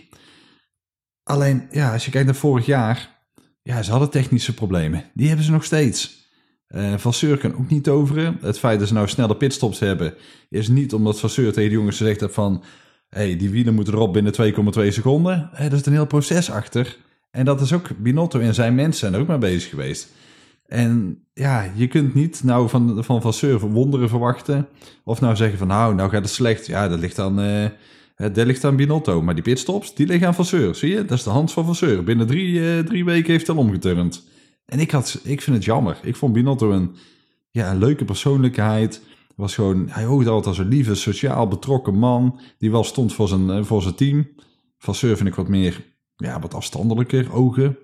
[SPEAKER 2] Alleen, ja, als je kijkt naar vorig jaar... ja, ze hadden technische problemen. Die hebben ze nog steeds. Uh, Vasseur kan ook niet toveren. Het feit dat ze nou snelle pitstops hebben... is niet omdat Vasseur tegen de jongens gezegd heeft van... hey, die wielen moeten erop binnen 2,2 seconden. Hey, er zit een heel proces achter... En dat is ook Binotto en zijn mensen zijn er ook mee bezig geweest. En ja, je kunt niet nou van, van Vasseur wonderen verwachten. Of nou zeggen van nou, nou gaat het slecht. Ja, dat ligt aan, uh, dat ligt aan Binotto. Maar die pitstops, die liggen aan Vasseur. Zie je? Dat is de hand van Vasseur. Binnen drie, uh, drie weken heeft hij omgeturnd. En ik, had, ik vind het jammer. Ik vond Binotto een, ja, een leuke persoonlijkheid. Was gewoon, hij oogde altijd als een lieve, sociaal betrokken man. Die wel stond voor zijn, eh, voor zijn team. Vasseur vind ik wat meer ja, wat afstandelijker ogen.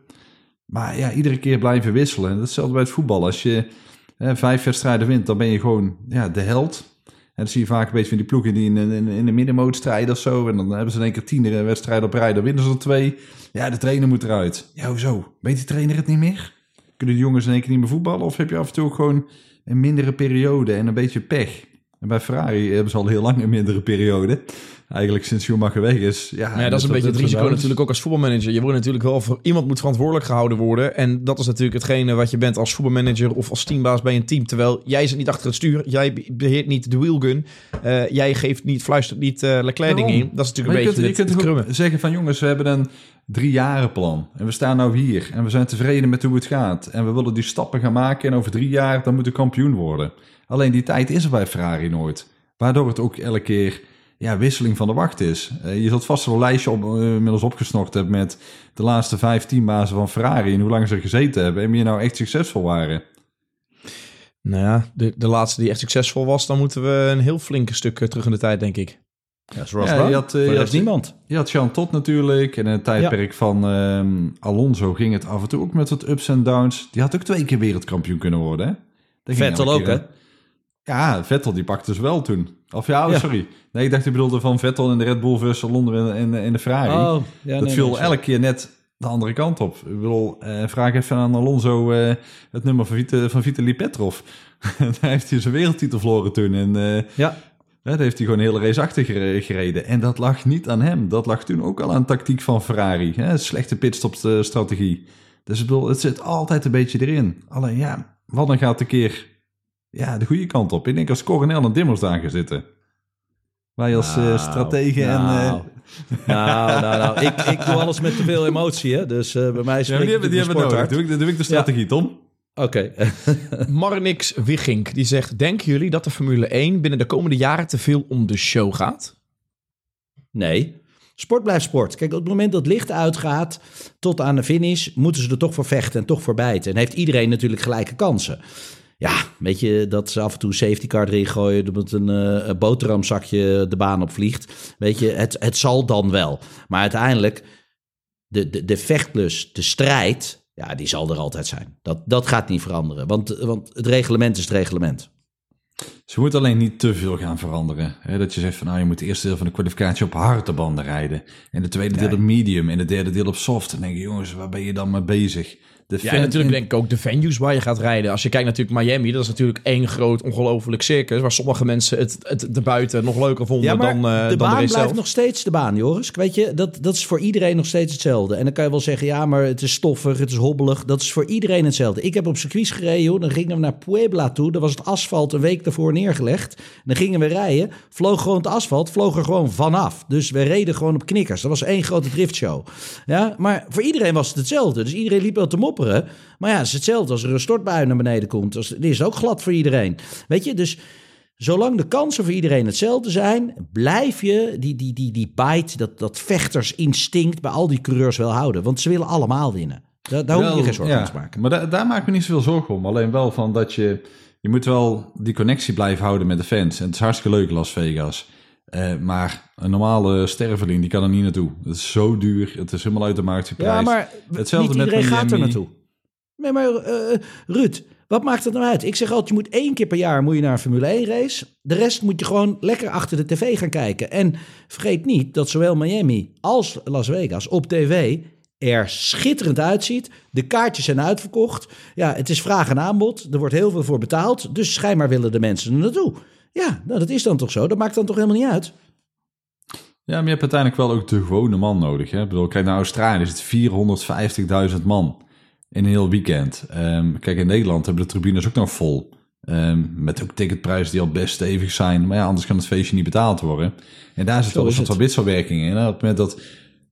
[SPEAKER 2] Maar ja, iedere keer blijven wisselen. Dat is hetzelfde bij het voetbal. Als je hè, vijf wedstrijden wint, dan ben je gewoon ja, de held. En dan zie je vaak een beetje van die ploegen die in, in, in de middenmoot strijden of zo. En dan hebben ze in één keer tien wedstrijden op rij. Dan winnen ze er twee. Ja, de trainer moet eruit. Ja, hoezo? Weet die trainer het niet meer? Kunnen de jongens in één keer niet meer voetballen? Of heb je af en toe ook gewoon een mindere periode en een beetje pech? En bij Ferrari hebben ze al heel lang een mindere periode eigenlijk sinds Schumacher weg is.
[SPEAKER 1] Ja, ja dat is een beetje het risico natuurlijk ook als voetbalmanager. Je wordt natuurlijk wel voor iemand moet verantwoordelijk gehouden worden. En dat is natuurlijk hetgene wat je bent als voetbalmanager of als teambaas bij een team. Terwijl jij zit niet achter het stuur. Jij beheert niet de wheelgun. Uh, jij geeft niet, fluistert niet uh, Leclerc dingen in. Dat is natuurlijk een beetje
[SPEAKER 2] kunt, het, je kunt zeggen van jongens, we hebben een drie jaren plan. En we staan nou hier. En we zijn tevreden met hoe het gaat. En we willen die stappen gaan maken. En over drie jaar dan moet de kampioen worden. Alleen die tijd is er bij Ferrari nooit. Waardoor het ook elke keer ja, wisseling van de wacht is. Uh, je zult vast wel een lijstje op, uh, inmiddels opgesnokt hebben met de laatste vijf teambazen van Ferrari en hoe lang ze er gezeten hebben en wie nou echt succesvol waren.
[SPEAKER 1] Nou ja, de, de laatste die echt succesvol was, dan moeten we een heel flinke stuk terug in de tijd, denk ik.
[SPEAKER 3] Ja, zoals ja, je had, je had niemand.
[SPEAKER 2] Je had Jean Tot natuurlijk. En in het tijdperk van um, Alonso ging het af en toe ook met wat ups en downs. Die had ook twee keer wereldkampioen kunnen worden. Hè?
[SPEAKER 3] Vettel ook, hè?
[SPEAKER 2] Ja, Vettel die pakte ze wel toen. Of ja, oh, sorry. Nee, ik dacht je bedoelde van Vettel in de Red Bull versus Londen in, in de Ferrari. Oh, ja, dat viel elke keer net de andere kant op. Ik bedoel, uh, vraag even aan Alonso uh, het nummer van, Vita, van Vitaly Petrov. *laughs* Daar heeft hij zijn wereldtitel verloren toen. En uh, ja. Daar heeft hij gewoon een hele race achter gereden. En dat lag niet aan hem. Dat lag toen ook al aan tactiek van Ferrari. Hè? Slechte pitstop-strategie. Dus ik bedoel, het zit altijd een beetje erin. Alleen ja, wat dan gaat een keer ja, de goede kant op. Ik denk als Coronel en Dimmers daar gaan zitten. Wij als uh, nou, strategen en...
[SPEAKER 3] Nou, uh... nou, nou, nou. Ik, ik doe alles met te veel emotie, hè. Dus uh, bij mij spreekt
[SPEAKER 2] ja, die, die hebben we nodig. Doe ik, doe ik de strategie, Tom?
[SPEAKER 3] Oké.
[SPEAKER 1] Okay. *laughs* Marnix Wiggink, die zegt... Denken jullie dat de Formule 1 binnen de komende jaren te veel om de show gaat?
[SPEAKER 3] Nee. Sport blijft sport. Kijk, op het moment dat het licht uitgaat tot aan de finish... moeten ze er toch voor vechten en toch voor bijten. En heeft iedereen natuurlijk gelijke kansen. Ja, weet je, dat ze af en toe safety car erin gooien, dat een uh, boterhamzakje de baan op vliegt. Weet je, het, het zal dan wel. Maar uiteindelijk, de, de, de vechtplus, de strijd, ja, die zal er altijd zijn. Dat, dat gaat niet veranderen, want, want het reglement is het reglement.
[SPEAKER 2] Ze moeten alleen niet te veel gaan veranderen. dat je zegt van nou, je moet het eerste deel van de kwalificatie op harde banden rijden. En de tweede deel op medium en de derde deel op soft. En denk je, jongens, waar ben je dan mee bezig?
[SPEAKER 1] De ja, en natuurlijk denk ik ook de venues waar je gaat rijden. Als je kijkt natuurlijk Miami, dat is natuurlijk één groot ongelofelijk circus... waar sommige mensen het, het de buiten nog leuker vonden ja, dan, uh,
[SPEAKER 3] de
[SPEAKER 1] dan
[SPEAKER 3] baan
[SPEAKER 1] de
[SPEAKER 3] blijft nog steeds de baan, Joris. Weet je, dat, dat is voor iedereen nog steeds hetzelfde. En dan kan je wel zeggen, ja, maar het is stoffig, het is hobbelig. Dat is voor iedereen hetzelfde. Ik heb op circuits gereden, joh. Dan gingen we naar Puebla toe. Daar was het asfalt een week daarvoor neergelegd. Dan gingen we rijden, vloog gewoon het asfalt, vloog er gewoon vanaf. Dus we reden gewoon op knikkers. Dat was één grote driftshow. Ja, maar voor iedereen was het hetzelfde. Dus iedereen liep wel te mopperen. Maar ja, het is hetzelfde als er een stortbui naar beneden komt. Als, die is ook glad voor iedereen. Weet je, dus zolang de kansen voor iedereen hetzelfde zijn, blijf je die, die, die, die bite, dat, dat vechtersinstinct bij al die coureurs wel houden. Want ze willen allemaal winnen. Daar, daar hoef je geen zorgen ja, maken.
[SPEAKER 2] Maar daar, daar maak ik me niet zoveel zorgen om. Alleen wel van dat je, je moet wel die connectie blijven houden met de fans. En het is hartstikke leuk Las Vegas. Uh, maar een normale sterveling, die kan er niet naartoe. Het is zo duur. Het is helemaal uit de marktprijs.
[SPEAKER 3] Ja, maar Hetzelfde niet iedereen gaat er naartoe. Nee, maar uh, Ruud, wat maakt het nou uit? Ik zeg altijd, je moet één keer per jaar moet je naar een Formule 1 race. De rest moet je gewoon lekker achter de tv gaan kijken. En vergeet niet dat zowel Miami als Las Vegas op tv er schitterend uitziet. De kaartjes zijn uitverkocht. Ja, het is vraag en aanbod. Er wordt heel veel voor betaald. Dus schijnbaar willen de mensen er naartoe. Ja, nou, dat is dan toch zo. Dat maakt dan toch helemaal niet uit.
[SPEAKER 2] Ja, maar je hebt uiteindelijk wel ook de gewone man nodig. Hè? Ik bedoel, kijk naar Australië, is het 450.000 man in een heel weekend. Ehm, kijk, in Nederland hebben de tribunes ook nog vol. Ehm, met ook ticketprijzen die al best stevig zijn. Maar ja, anders kan het feestje niet betaald worden. En daar zit wel een soort van
[SPEAKER 3] het.
[SPEAKER 2] wisselwerking in. Hè? Op het moment dat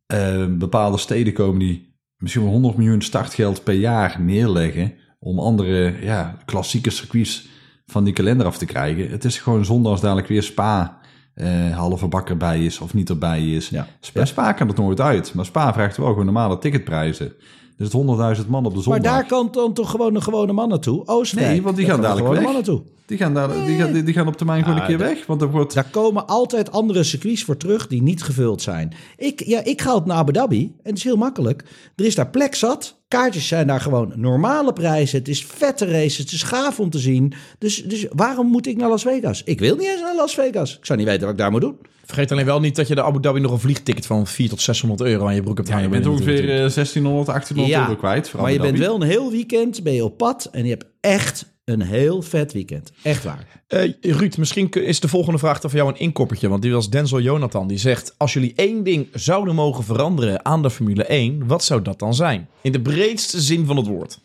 [SPEAKER 2] ehm, bepaalde steden komen die misschien wel 100 miljoen startgeld per jaar neerleggen. om andere ja, klassieke circuits van die kalender af te krijgen. Het is gewoon zonde als dadelijk weer Spa eh halve bak erbij is of niet erbij is.
[SPEAKER 3] Ja.
[SPEAKER 2] Spa, Spa kan het nooit uit. Maar Spa vraagt wel gewoon normale ticketprijzen. Dus het 100.000 man op de zondag.
[SPEAKER 3] Maar daar kan dan toch gewoon een gewone man naartoe? Oostenrijk.
[SPEAKER 2] Nee, want die gaan dadelijk weg. Die gaan, daar, die, gaan, die, die gaan op termijn gewoon een keer weg. Want er wordt...
[SPEAKER 3] Daar komen altijd andere circuits voor terug die niet gevuld zijn. Ik, ja, ik ga op naar Abu Dhabi en het is heel makkelijk. Er is daar plek zat. Kaartjes zijn daar gewoon normale prijzen. Het is vette races. Het is gaaf om te zien. Dus, dus waarom moet ik naar Las Vegas? Ik wil niet eens naar Las Vegas. Ik zou niet weten wat ik daar moet doen.
[SPEAKER 1] Vergeet alleen wel niet dat je de Abu Dhabi nog een vliegticket van 400 tot 600 euro aan je broek hebt
[SPEAKER 2] Ja, je
[SPEAKER 1] hangen.
[SPEAKER 2] bent ongeveer
[SPEAKER 1] natuurlijk.
[SPEAKER 2] eh, 1600, 1800 euro kwijt. voor
[SPEAKER 3] maar je bent wel een heel weekend ben je op pad en je hebt echt een heel vet weekend. Echt waar.
[SPEAKER 1] Eh, Ruud, misschien is de volgende vraag dan voor jou een inkoppertje. Want die was Denzel Jonathan. Die zegt, als jullie één ding zouden mogen veranderen aan de Formule 1, wat zou dat dan zijn? In de breedste zin van het woord.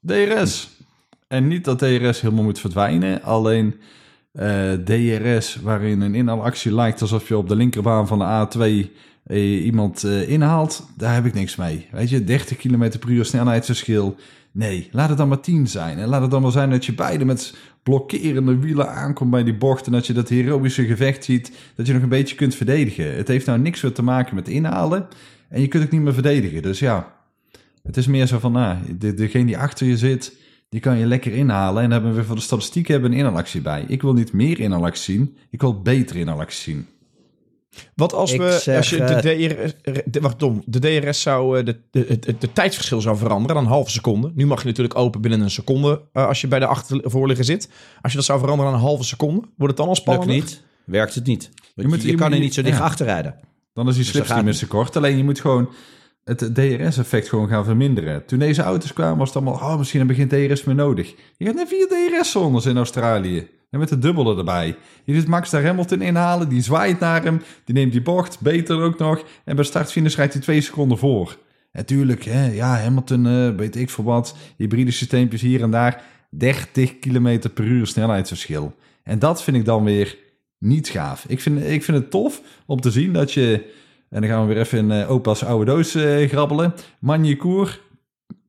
[SPEAKER 2] DRS. En niet dat DRS helemaal moet verdwijnen. Alleen eh, DRS, waarin een inhaalactie lijkt alsof je op de linkerbaan van de A2 eh, iemand inhaalt, daar heb ik niks mee. Weet je, 30 km per uur snelheidsverschil. Nee, laat het dan maar 10 zijn. En laat het dan maar zijn dat je beide met blokkerende wielen aankomt bij die bocht. En dat je dat heroïsche gevecht ziet, dat je nog een beetje kunt verdedigen. Het heeft nou niks meer te maken met inhalen. En je kunt ook niet meer verdedigen. Dus ja, het is meer zo van, nou, de, degene die achter je zit, die kan je lekker inhalen. En hebben we voor de statistiek hebben een inhalactie bij. Ik wil niet meer inhalactie zien, ik wil betere inhalactie zien.
[SPEAKER 1] Wat als,
[SPEAKER 3] Ik
[SPEAKER 1] we,
[SPEAKER 3] zeg,
[SPEAKER 1] als je de DRS, de, wacht, Tom, de DRS zou, eh, de, de, het, het, het tijdsverschil zou veranderen dan een halve seconde. Nu mag je natuurlijk open binnen een seconde eh, als je bij de achtervoorligger zit. Als je dat zou veranderen aan een halve seconde, wordt het dan al
[SPEAKER 3] Lukt
[SPEAKER 1] spannender?
[SPEAKER 3] niet. Werkt het niet. Je,
[SPEAKER 2] moet-
[SPEAKER 3] je,
[SPEAKER 2] je
[SPEAKER 3] kan er niet zo dicht
[SPEAKER 2] ja.
[SPEAKER 3] achterrijden.
[SPEAKER 2] Dan is die slipstream is te kort. Alleen je moet gewoon het DRS-effect gewoon gaan verminderen. Toen deze auto's kwamen was het allemaal, oh, misschien heb je geen DRS meer nodig. Je gaat naar vier DRS-zones in Australië. En met de dubbele erbij. Je ziet Max daar Hamilton inhalen, die zwaait naar hem, die neemt die bocht, beter ook nog. En bij start-finish rijdt hij twee seconden voor. Natuurlijk, hè, ja, Hamilton, eh, weet ik voor wat, hybride systeempjes hier en daar. 30 km per uur snelheidsverschil. En dat vind ik dan weer niet gaaf. Ik vind, ik vind het tof om te zien dat je... En dan gaan we weer even in eh, opa's oude doos eh, grabbelen. Magny-Cours,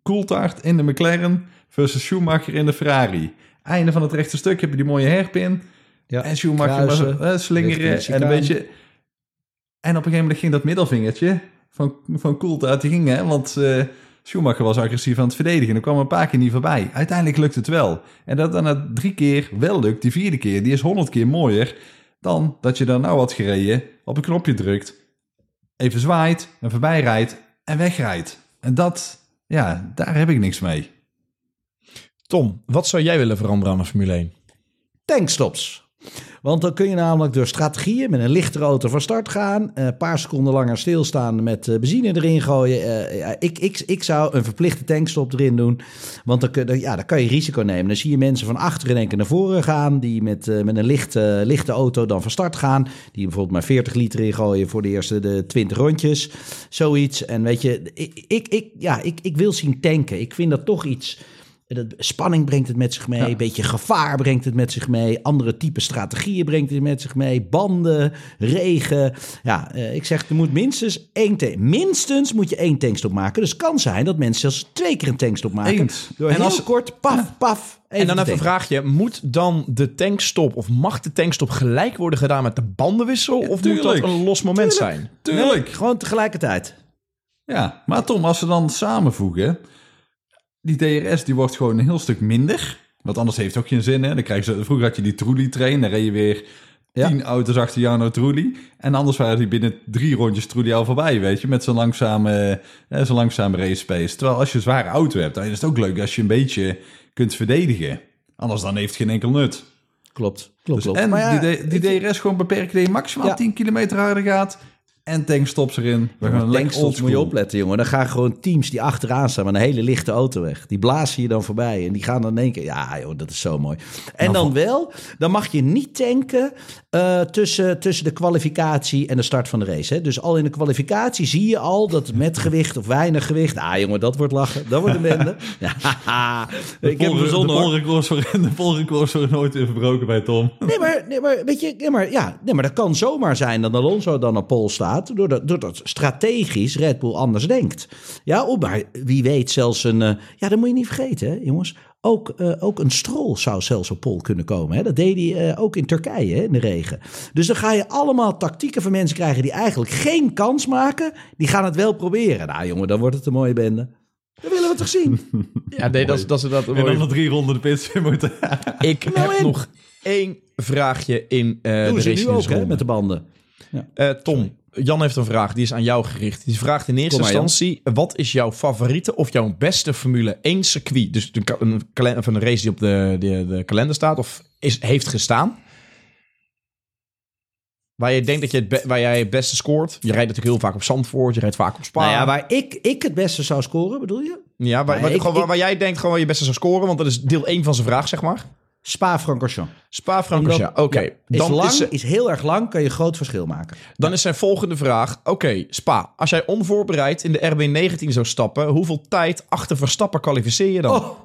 [SPEAKER 2] Coulthard in de McLaren versus Schumacher in de Ferrari. Einde van het rechte stuk heb je die mooie hairpin.
[SPEAKER 3] Ja,
[SPEAKER 2] en Schumacher
[SPEAKER 3] kruisen,
[SPEAKER 2] was, eh, slingeren en een beetje... En op een gegeven moment ging dat middelvingertje van, van Coulthard, die ging hè, want eh, Schumacher was agressief aan het verdedigen. En er kwam een paar keer niet voorbij. Uiteindelijk lukt het wel. En dat dan na drie keer wel lukt, die vierde keer, die is honderd keer mooier dan dat je dan nou had gereden, op een knopje drukt, even zwaait en voorbij rijdt en wegrijdt. En dat, ja, daar heb ik niks mee.
[SPEAKER 1] Tom, wat zou jij willen veranderen aan de Formule 1?
[SPEAKER 3] tankstops. Want dan kun je namelijk door strategieën met een lichtere auto van start gaan. eh, Een paar seconden langer stilstaan met eh, benzine erin gooien. Eh, ik, ik, ik zou een verplichte tankstop erin doen. Want dan, kun- ja, dan kan je risico nemen. Dan zie je mensen van achter in één keer naar voren gaan. Die met, met een lichte, lichte auto dan van start gaan. Die bijvoorbeeld maar 40 liter ingooien voor de eerste de 20 rondjes. Zoiets. En weet je, ik, ik, ja, ik, ik wil zien tanken. Ik vind dat toch iets... Dat spanning brengt het met zich mee. Een beetje gevaar brengt het met zich mee. Andere type strategieën brengt het met zich mee. Banden, regen. Ja, eh, ik zeg, er moet minstens één tank. Minstens moet je één tankstop maken. Dus het kan zijn dat mensen zelfs twee keer een tankstop maken.
[SPEAKER 2] Eens.
[SPEAKER 3] Door
[SPEAKER 2] En
[SPEAKER 3] heel
[SPEAKER 2] als-
[SPEAKER 3] kort, paf, paf. Even
[SPEAKER 1] en dan even een vraagje. Moet dan de tankstop of mag de tankstop gelijk worden gedaan met de bandenwissel? of moet dat een los moment zijn?
[SPEAKER 2] Tuurlijk.
[SPEAKER 3] Nee, gewoon tegelijkertijd.
[SPEAKER 2] Ja, maar Tom, als ze dan samenvoegen, die DRS die wordt gewoon een heel stuk minder. Want anders heeft het ook geen zin. Hè? Dan krijg je, vroeger had je die Trulli train, dan reed je weer
[SPEAKER 3] Ja.
[SPEAKER 2] tien auto's achter Jarno Trulli. En anders waren die binnen drie rondjes Trulli al voorbij, weet je, met zo'n langzame, eh, zo'n langzame race pace. Terwijl als je een zware auto hebt, dan is het ook leuk als je een beetje kunt verdedigen. Anders dan heeft het geen enkel nut.
[SPEAKER 3] Klopt, klopt,
[SPEAKER 2] Dus
[SPEAKER 3] klopt.
[SPEAKER 2] en
[SPEAKER 3] ja,
[SPEAKER 2] die, die DRS gewoon beperken dat je maximaal
[SPEAKER 3] Ja.
[SPEAKER 2] 10 kilometer harder gaat. En tankstops erin. We gaan
[SPEAKER 3] Tankstops moet je opletten, jongen. Dan gaan gewoon teams die achteraan staan met een hele lichte auto weg. Die blazen je dan voorbij en die gaan dan in één keer... Ja, joh, dat is zo mooi. En dan wel, dan mag je niet tanken eh, tussen, tussen de kwalificatie en de start van de race. Hè? Dus al in de kwalificatie zie je al dat met gewicht of weinig gewicht... Ah, jongen, dat wordt lachen. Dat wordt een bende. *laughs* ja, ik heb
[SPEAKER 2] de
[SPEAKER 3] verzonnen, hoor.
[SPEAKER 2] polrecords worden, de polrecords worden nooit weer verbroken bij Tom.
[SPEAKER 3] Nee, maar, nee, maar weet je, nee, maar, ja, nee, maar dat kan zomaar zijn dat Alonso dan op pol staat, doordat, doordat strategisch Red Bull anders denkt. Ja, of maar wie weet zelfs een, eh, ja, dat moet je niet vergeten, hè, jongens. Ook, eh, ook een strol zou zelfs op pol kunnen komen. Hè? Dat deed hij eh, ook in Turkije hè, in de regen. Dus dan ga je allemaal tactieken van mensen krijgen die eigenlijk geen kans maken. Die gaan het wel proberen. Nou jongen, dan wordt het een mooie bende. Dat willen we toch zien? *laughs*
[SPEAKER 1] Ja, nee, dat is, dat is inderdaad een
[SPEAKER 2] En dan nog drie ronden de pits weer moeten. *laughs*
[SPEAKER 1] Ik
[SPEAKER 3] Nou
[SPEAKER 1] heb nog één vraagje in eh
[SPEAKER 3] Doen
[SPEAKER 1] de
[SPEAKER 3] ze nu
[SPEAKER 1] race
[SPEAKER 3] ook hè, met de banden.
[SPEAKER 1] Eh, Tom, Jan heeft een vraag, die is aan jou gericht. Die vraagt in eerste
[SPEAKER 3] Jan.
[SPEAKER 1] instantie, wat is jouw favoriete of jouw beste Formule 1 circuit? Dus een, van een race die op de, de, de kalender staat of is, heeft gestaan. Waar je denkt dat je het, waar jij het beste scoort. Je rijdt natuurlijk heel vaak op Zandvoort, je rijdt vaak op Spa.
[SPEAKER 3] Nou ja, waar ik, ik het beste zou scoren, bedoel je?
[SPEAKER 1] Ja, waar,
[SPEAKER 3] Nee,
[SPEAKER 1] waar,
[SPEAKER 3] ik-
[SPEAKER 1] gewoon waar,
[SPEAKER 3] ik-
[SPEAKER 1] waar jij denkt gewoon waar je beste zou scoren, want dat is deel 1 van zijn vraag, zeg maar.
[SPEAKER 3] Spa-Francorchamps.
[SPEAKER 1] Spa-Francorchamps, oké.
[SPEAKER 3] Is
[SPEAKER 1] Dan,
[SPEAKER 3] lang,
[SPEAKER 1] is,
[SPEAKER 3] is, heel erg lang, kan je groot verschil maken.
[SPEAKER 1] dan is zijn volgende vraag, oké, Spa. Als jij onvoorbereid in de RB19 zou stappen, hoeveel tijd achter Verstappen kwalificeer je dan?
[SPEAKER 3] Oh.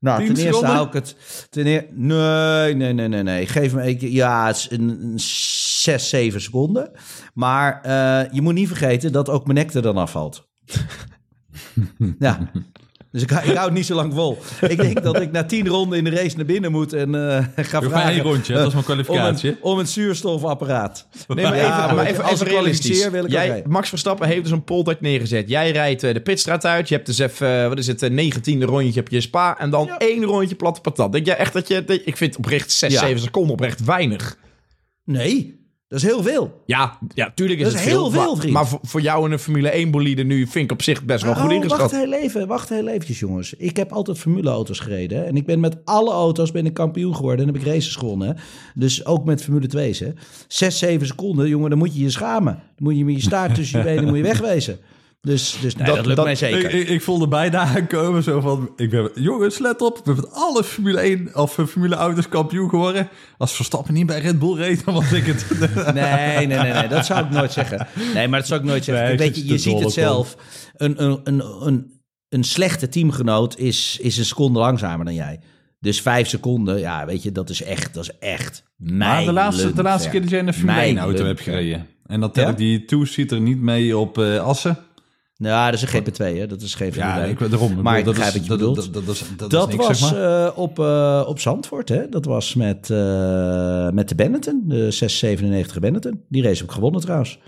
[SPEAKER 3] Nou,
[SPEAKER 2] Tien
[SPEAKER 3] ten eerste
[SPEAKER 2] seconden?
[SPEAKER 3] hou ik het... Ten eer, nee, nee, nee, nee, nee. Geef me... Ik, ja, het is een, een zes, zeven seconden. Maar eh, je moet niet vergeten dat ook mijn nek er dan afvalt. *laughs* ja. Dus ik, hou- ik hou het niet zo lang vol. Ik denk dat ik na tien ronden in de race naar binnen moet en eh, ga
[SPEAKER 2] Doe
[SPEAKER 3] vragen...
[SPEAKER 2] één rondje, dat is mijn *laughs*
[SPEAKER 3] om
[SPEAKER 2] kwalificatie.
[SPEAKER 3] een, om een zuurstofapparaat.
[SPEAKER 1] Nee, maar
[SPEAKER 3] Ja,
[SPEAKER 1] even,
[SPEAKER 3] maar als ik
[SPEAKER 1] realistisch.
[SPEAKER 3] wil ik
[SPEAKER 1] Jij. Max Verstappen heeft dus een poltijd neergezet. Jij rijdt eh, de pitstraat uit. Je hebt dus even, eh, wat is het, een negentiende rondje op je spa. En dan
[SPEAKER 3] Ja.
[SPEAKER 1] één rondje platte patat. Denk jij echt dat je... dat- ik vind oprecht 6,
[SPEAKER 3] Ja.
[SPEAKER 1] 7 seconden oprecht weinig.
[SPEAKER 3] Nee, dat is heel veel.
[SPEAKER 1] Ja, ja tuurlijk is
[SPEAKER 3] Dat
[SPEAKER 1] het
[SPEAKER 3] is heel
[SPEAKER 1] veel.
[SPEAKER 3] vriend.
[SPEAKER 1] maar voor, voor jou in een Formule 1 bolide nu vind ik op zich best wel goed
[SPEAKER 3] Oh,
[SPEAKER 1] ingeschat.
[SPEAKER 3] wacht heel even, wacht heel eventjes jongens. Ik heb altijd formuleauto's gereden. hè. En ik ben met alle auto's ben ik kampioen geworden. En heb ik races gewonnen. Dus ook met Formule 2's. Hè. Zes, zeven seconden, jongen, dan moet je je schamen. Dan moet je met je staart tussen je benen moet je wegwezen. *laughs* Dus, dus nee, dat,
[SPEAKER 1] Dat-
[SPEAKER 3] lukt
[SPEAKER 1] dat-
[SPEAKER 3] mij zeker.
[SPEAKER 2] Ik, ik, ik voelde bijna *laughs* aankomen zo van... Ik ben, jongens, let op. We hebben alle Formule 1 of eh, Formule auto's kampioen geworden. Als Verstappen niet bij Red Bull reed, dan was ik het. *laughs*
[SPEAKER 3] Nee, nee, nee, nee, dat zou ik nooit zeggen. Nee, maar dat zou ik nooit zeggen.
[SPEAKER 2] Nee, ik
[SPEAKER 3] Weet je, je ziet het zelf. Een, een, een, een, een slechte teamgenoot is, is een seconde langzamer dan jij. Dus vijf seconden, ja, weet je, dat is echt, dat is echt
[SPEAKER 2] Maar de laatste, de laatste keer dat jij een Formule 1 auto hebt
[SPEAKER 3] gereden.
[SPEAKER 2] En dat tel
[SPEAKER 3] Ja?
[SPEAKER 2] ik die two-seater niet mee op eh, Assen.
[SPEAKER 3] Nou, dat is een GP2, hè? Dat is geen
[SPEAKER 2] Ja,
[SPEAKER 3] Formule 1.
[SPEAKER 2] ik, daarom.
[SPEAKER 3] Maar ik
[SPEAKER 2] dat
[SPEAKER 3] begrijp
[SPEAKER 2] is,
[SPEAKER 3] wat je
[SPEAKER 2] dat,
[SPEAKER 3] bedoelt.
[SPEAKER 2] Dat, dat, dat,
[SPEAKER 3] Dat
[SPEAKER 2] is niks,
[SPEAKER 3] was
[SPEAKER 2] zeg maar.
[SPEAKER 3] eh, op, eh, op Zandvoort, hè? Dat was met, eh, met de Benetton, de 697 Benetton. Die race heb ik gewonnen trouwens.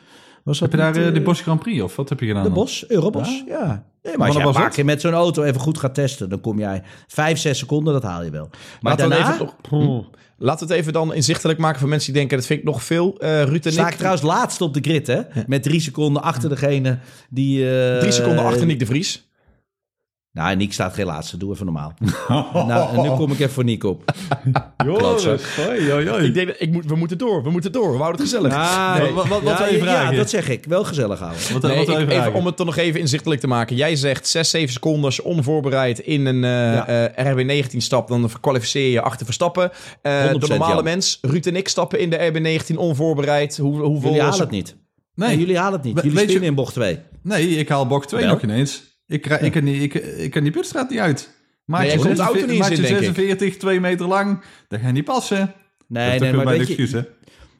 [SPEAKER 3] Was dat
[SPEAKER 2] Heb je daar eh, de Bosch Grand Prix of wat heb je gedaan?
[SPEAKER 3] De
[SPEAKER 2] dan?
[SPEAKER 3] Bos, Eurobos, ja. Nee, maar als je een paar keer met zo'n auto even goed gaat testen, dan kom jij vijf, zes seconden, dat haal je wel. Maar
[SPEAKER 1] Laten
[SPEAKER 3] daarna
[SPEAKER 1] even, oh, Laten we het even dan inzichtelijk maken voor mensen die denken... dat vind ik nog veel. Eh Ruud en
[SPEAKER 3] sta
[SPEAKER 1] ik...
[SPEAKER 3] trouwens laatst op de grid, hè? Met drie seconden achter degene die... eh,
[SPEAKER 1] Drie seconden achter Nick de Vries.
[SPEAKER 3] Nou, Nick staat geen laatste, doe even normaal. *laughs* nou, en nu kom ik even voor Nick op. *laughs*
[SPEAKER 2] Jongens, hoi, hoi, hoi.
[SPEAKER 1] Ik denk, ik moet, we moeten door, we moeten door. We houden het gezellig.
[SPEAKER 3] Ah,
[SPEAKER 2] Nee, wat- wat- wat wil je
[SPEAKER 3] ja,
[SPEAKER 2] vragen?
[SPEAKER 3] Ja, dat zeg ik. Wel gezellig houden.
[SPEAKER 2] Wat,
[SPEAKER 1] Nee,
[SPEAKER 2] wat wil je
[SPEAKER 1] ik- even, om het toch nog even inzichtelijk te maken. Jij zegt 6, 7 seconden als je onvoorbereid in een eh,
[SPEAKER 3] Ja.
[SPEAKER 1] eh, RB19 stapt. Dan kwalificeer je achter Verstappen. Eh, de
[SPEAKER 3] 100%
[SPEAKER 1] normale
[SPEAKER 3] Jan.
[SPEAKER 1] mens, Ruud en ik, stappen in de RB19 onvoorbereid. Hoe, hoeveel
[SPEAKER 3] Jullie halen het niet.
[SPEAKER 2] Nee.
[SPEAKER 3] Nee, jullie halen het niet.
[SPEAKER 2] We-
[SPEAKER 3] Jullie
[SPEAKER 2] weet je-
[SPEAKER 3] in bocht 2.
[SPEAKER 2] Nee, ik haal bocht 2
[SPEAKER 3] Wel?
[SPEAKER 2] nog ineens. Ik, rij- ik, kan die, ik, ik kan die pitstraat niet uit. Maatje,
[SPEAKER 1] jij komt de auto niet in, denk ik.
[SPEAKER 2] 46, 2 meter lang. Dat gaat niet passen.
[SPEAKER 3] Nee, nee, maar weet je,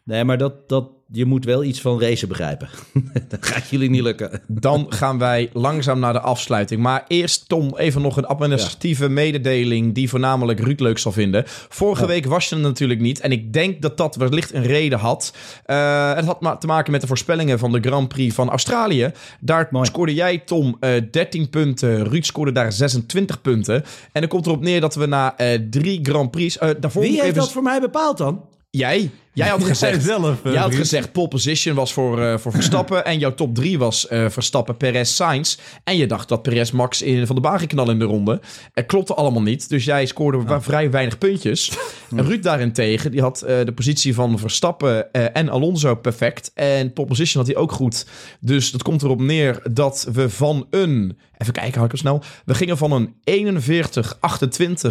[SPEAKER 3] nee, maar dat, dat, je moet wel iets van racen begrijpen. *laughs* dat gaat jullie niet lukken.
[SPEAKER 1] Dan gaan wij langzaam naar de afsluiting. Maar eerst, Tom, even nog een administratieve mededeling die voornamelijk Ruud leuk zal vinden. Vorige
[SPEAKER 3] Ja.
[SPEAKER 1] week was je er natuurlijk niet. En ik denk dat dat wellicht een reden had. Eh, het had ma- te maken met de voorspellingen van de Grand Prix van Australië. Daar
[SPEAKER 3] Mooi.
[SPEAKER 1] scoorde jij, Tom, eh 13 punten. Ruud scoorde daar 26 punten. En dan komt erop neer dat we na eh, drie Grand Prix... eh, daarvoor
[SPEAKER 3] Wie heeft
[SPEAKER 1] even...
[SPEAKER 3] dat voor mij bepaald dan?
[SPEAKER 1] Jij? Jij had *laughs* gezegd,
[SPEAKER 2] zelf, eh,
[SPEAKER 1] jij had gezegd pole position was voor, eh, voor Verstappen. *laughs* en jouw top 3 was eh, Verstappen, Perez, Sainz. En je dacht dat Perez Max in, van de baan ging knallen in de ronde. Het klopte allemaal niet. Dus jij scoorde wa- vrij weinig puntjes. *laughs* En Ruud daarentegen, die had de positie van Verstappen en Alonso perfect. En pole position had hij ook goed. Dus dat komt erop neer dat we van een... Even kijken, hou ik hem snel. We gingen van een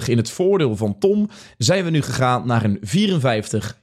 [SPEAKER 1] 41-28 in het voordeel van Tom. Zijn we nu gegaan naar een 54-54.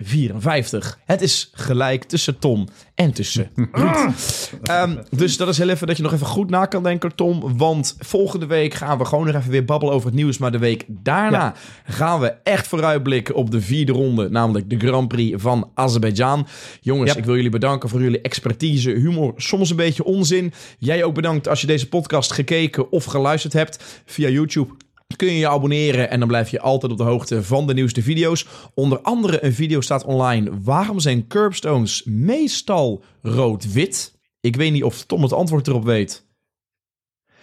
[SPEAKER 1] Het is gelijk tussen Tom en tussen Ruud. *laughs* Ehm, dus dat is heel even dat je nog even goed na kan denken, Tom. Want volgende week gaan we gewoon nog even weer babbelen over het nieuws. Maar de week daarna gaan we echt vooruitblikken op de vierde ronde. Namelijk de Grand Prix van Azerbeidzjan. Jongens,
[SPEAKER 3] Ja.
[SPEAKER 1] ik wil jullie bedanken voor jullie expertise, humor, soms een beetje onzin. Jij ook bedankt als je deze podcast gekeken of geluisterd hebt via YouTube. Kun je je abonneren en dan blijf je altijd op de hoogte van de nieuwste video's. Onder andere een video staat online. Waarom zijn curbstones meestal rood-wit? Ik weet niet of Tom het antwoord erop weet.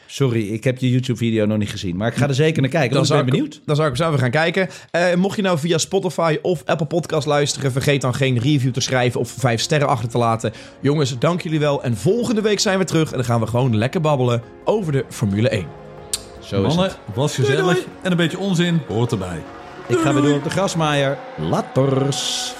[SPEAKER 3] Sorry, ik heb je YouTube-video nog niet gezien. Maar ik ga er zeker naar kijken, ik ben
[SPEAKER 1] ik,
[SPEAKER 3] benieuwd.
[SPEAKER 1] Dan zou ik zo even gaan kijken. Eh, mocht je nou via Spotify of Apple Podcast luisteren, vergeet dan geen review te schrijven of vijf sterren achter te laten. Jongens, dank jullie wel. En volgende week zijn we terug en dan gaan we gewoon lekker babbelen over de Formule 1.
[SPEAKER 3] Zo is
[SPEAKER 2] Mannen,
[SPEAKER 3] het.
[SPEAKER 2] was gezellig.
[SPEAKER 1] Doei, doei.
[SPEAKER 2] En een beetje onzin hoort erbij.
[SPEAKER 3] Ik ga weer door op de grasmaaier. Laters.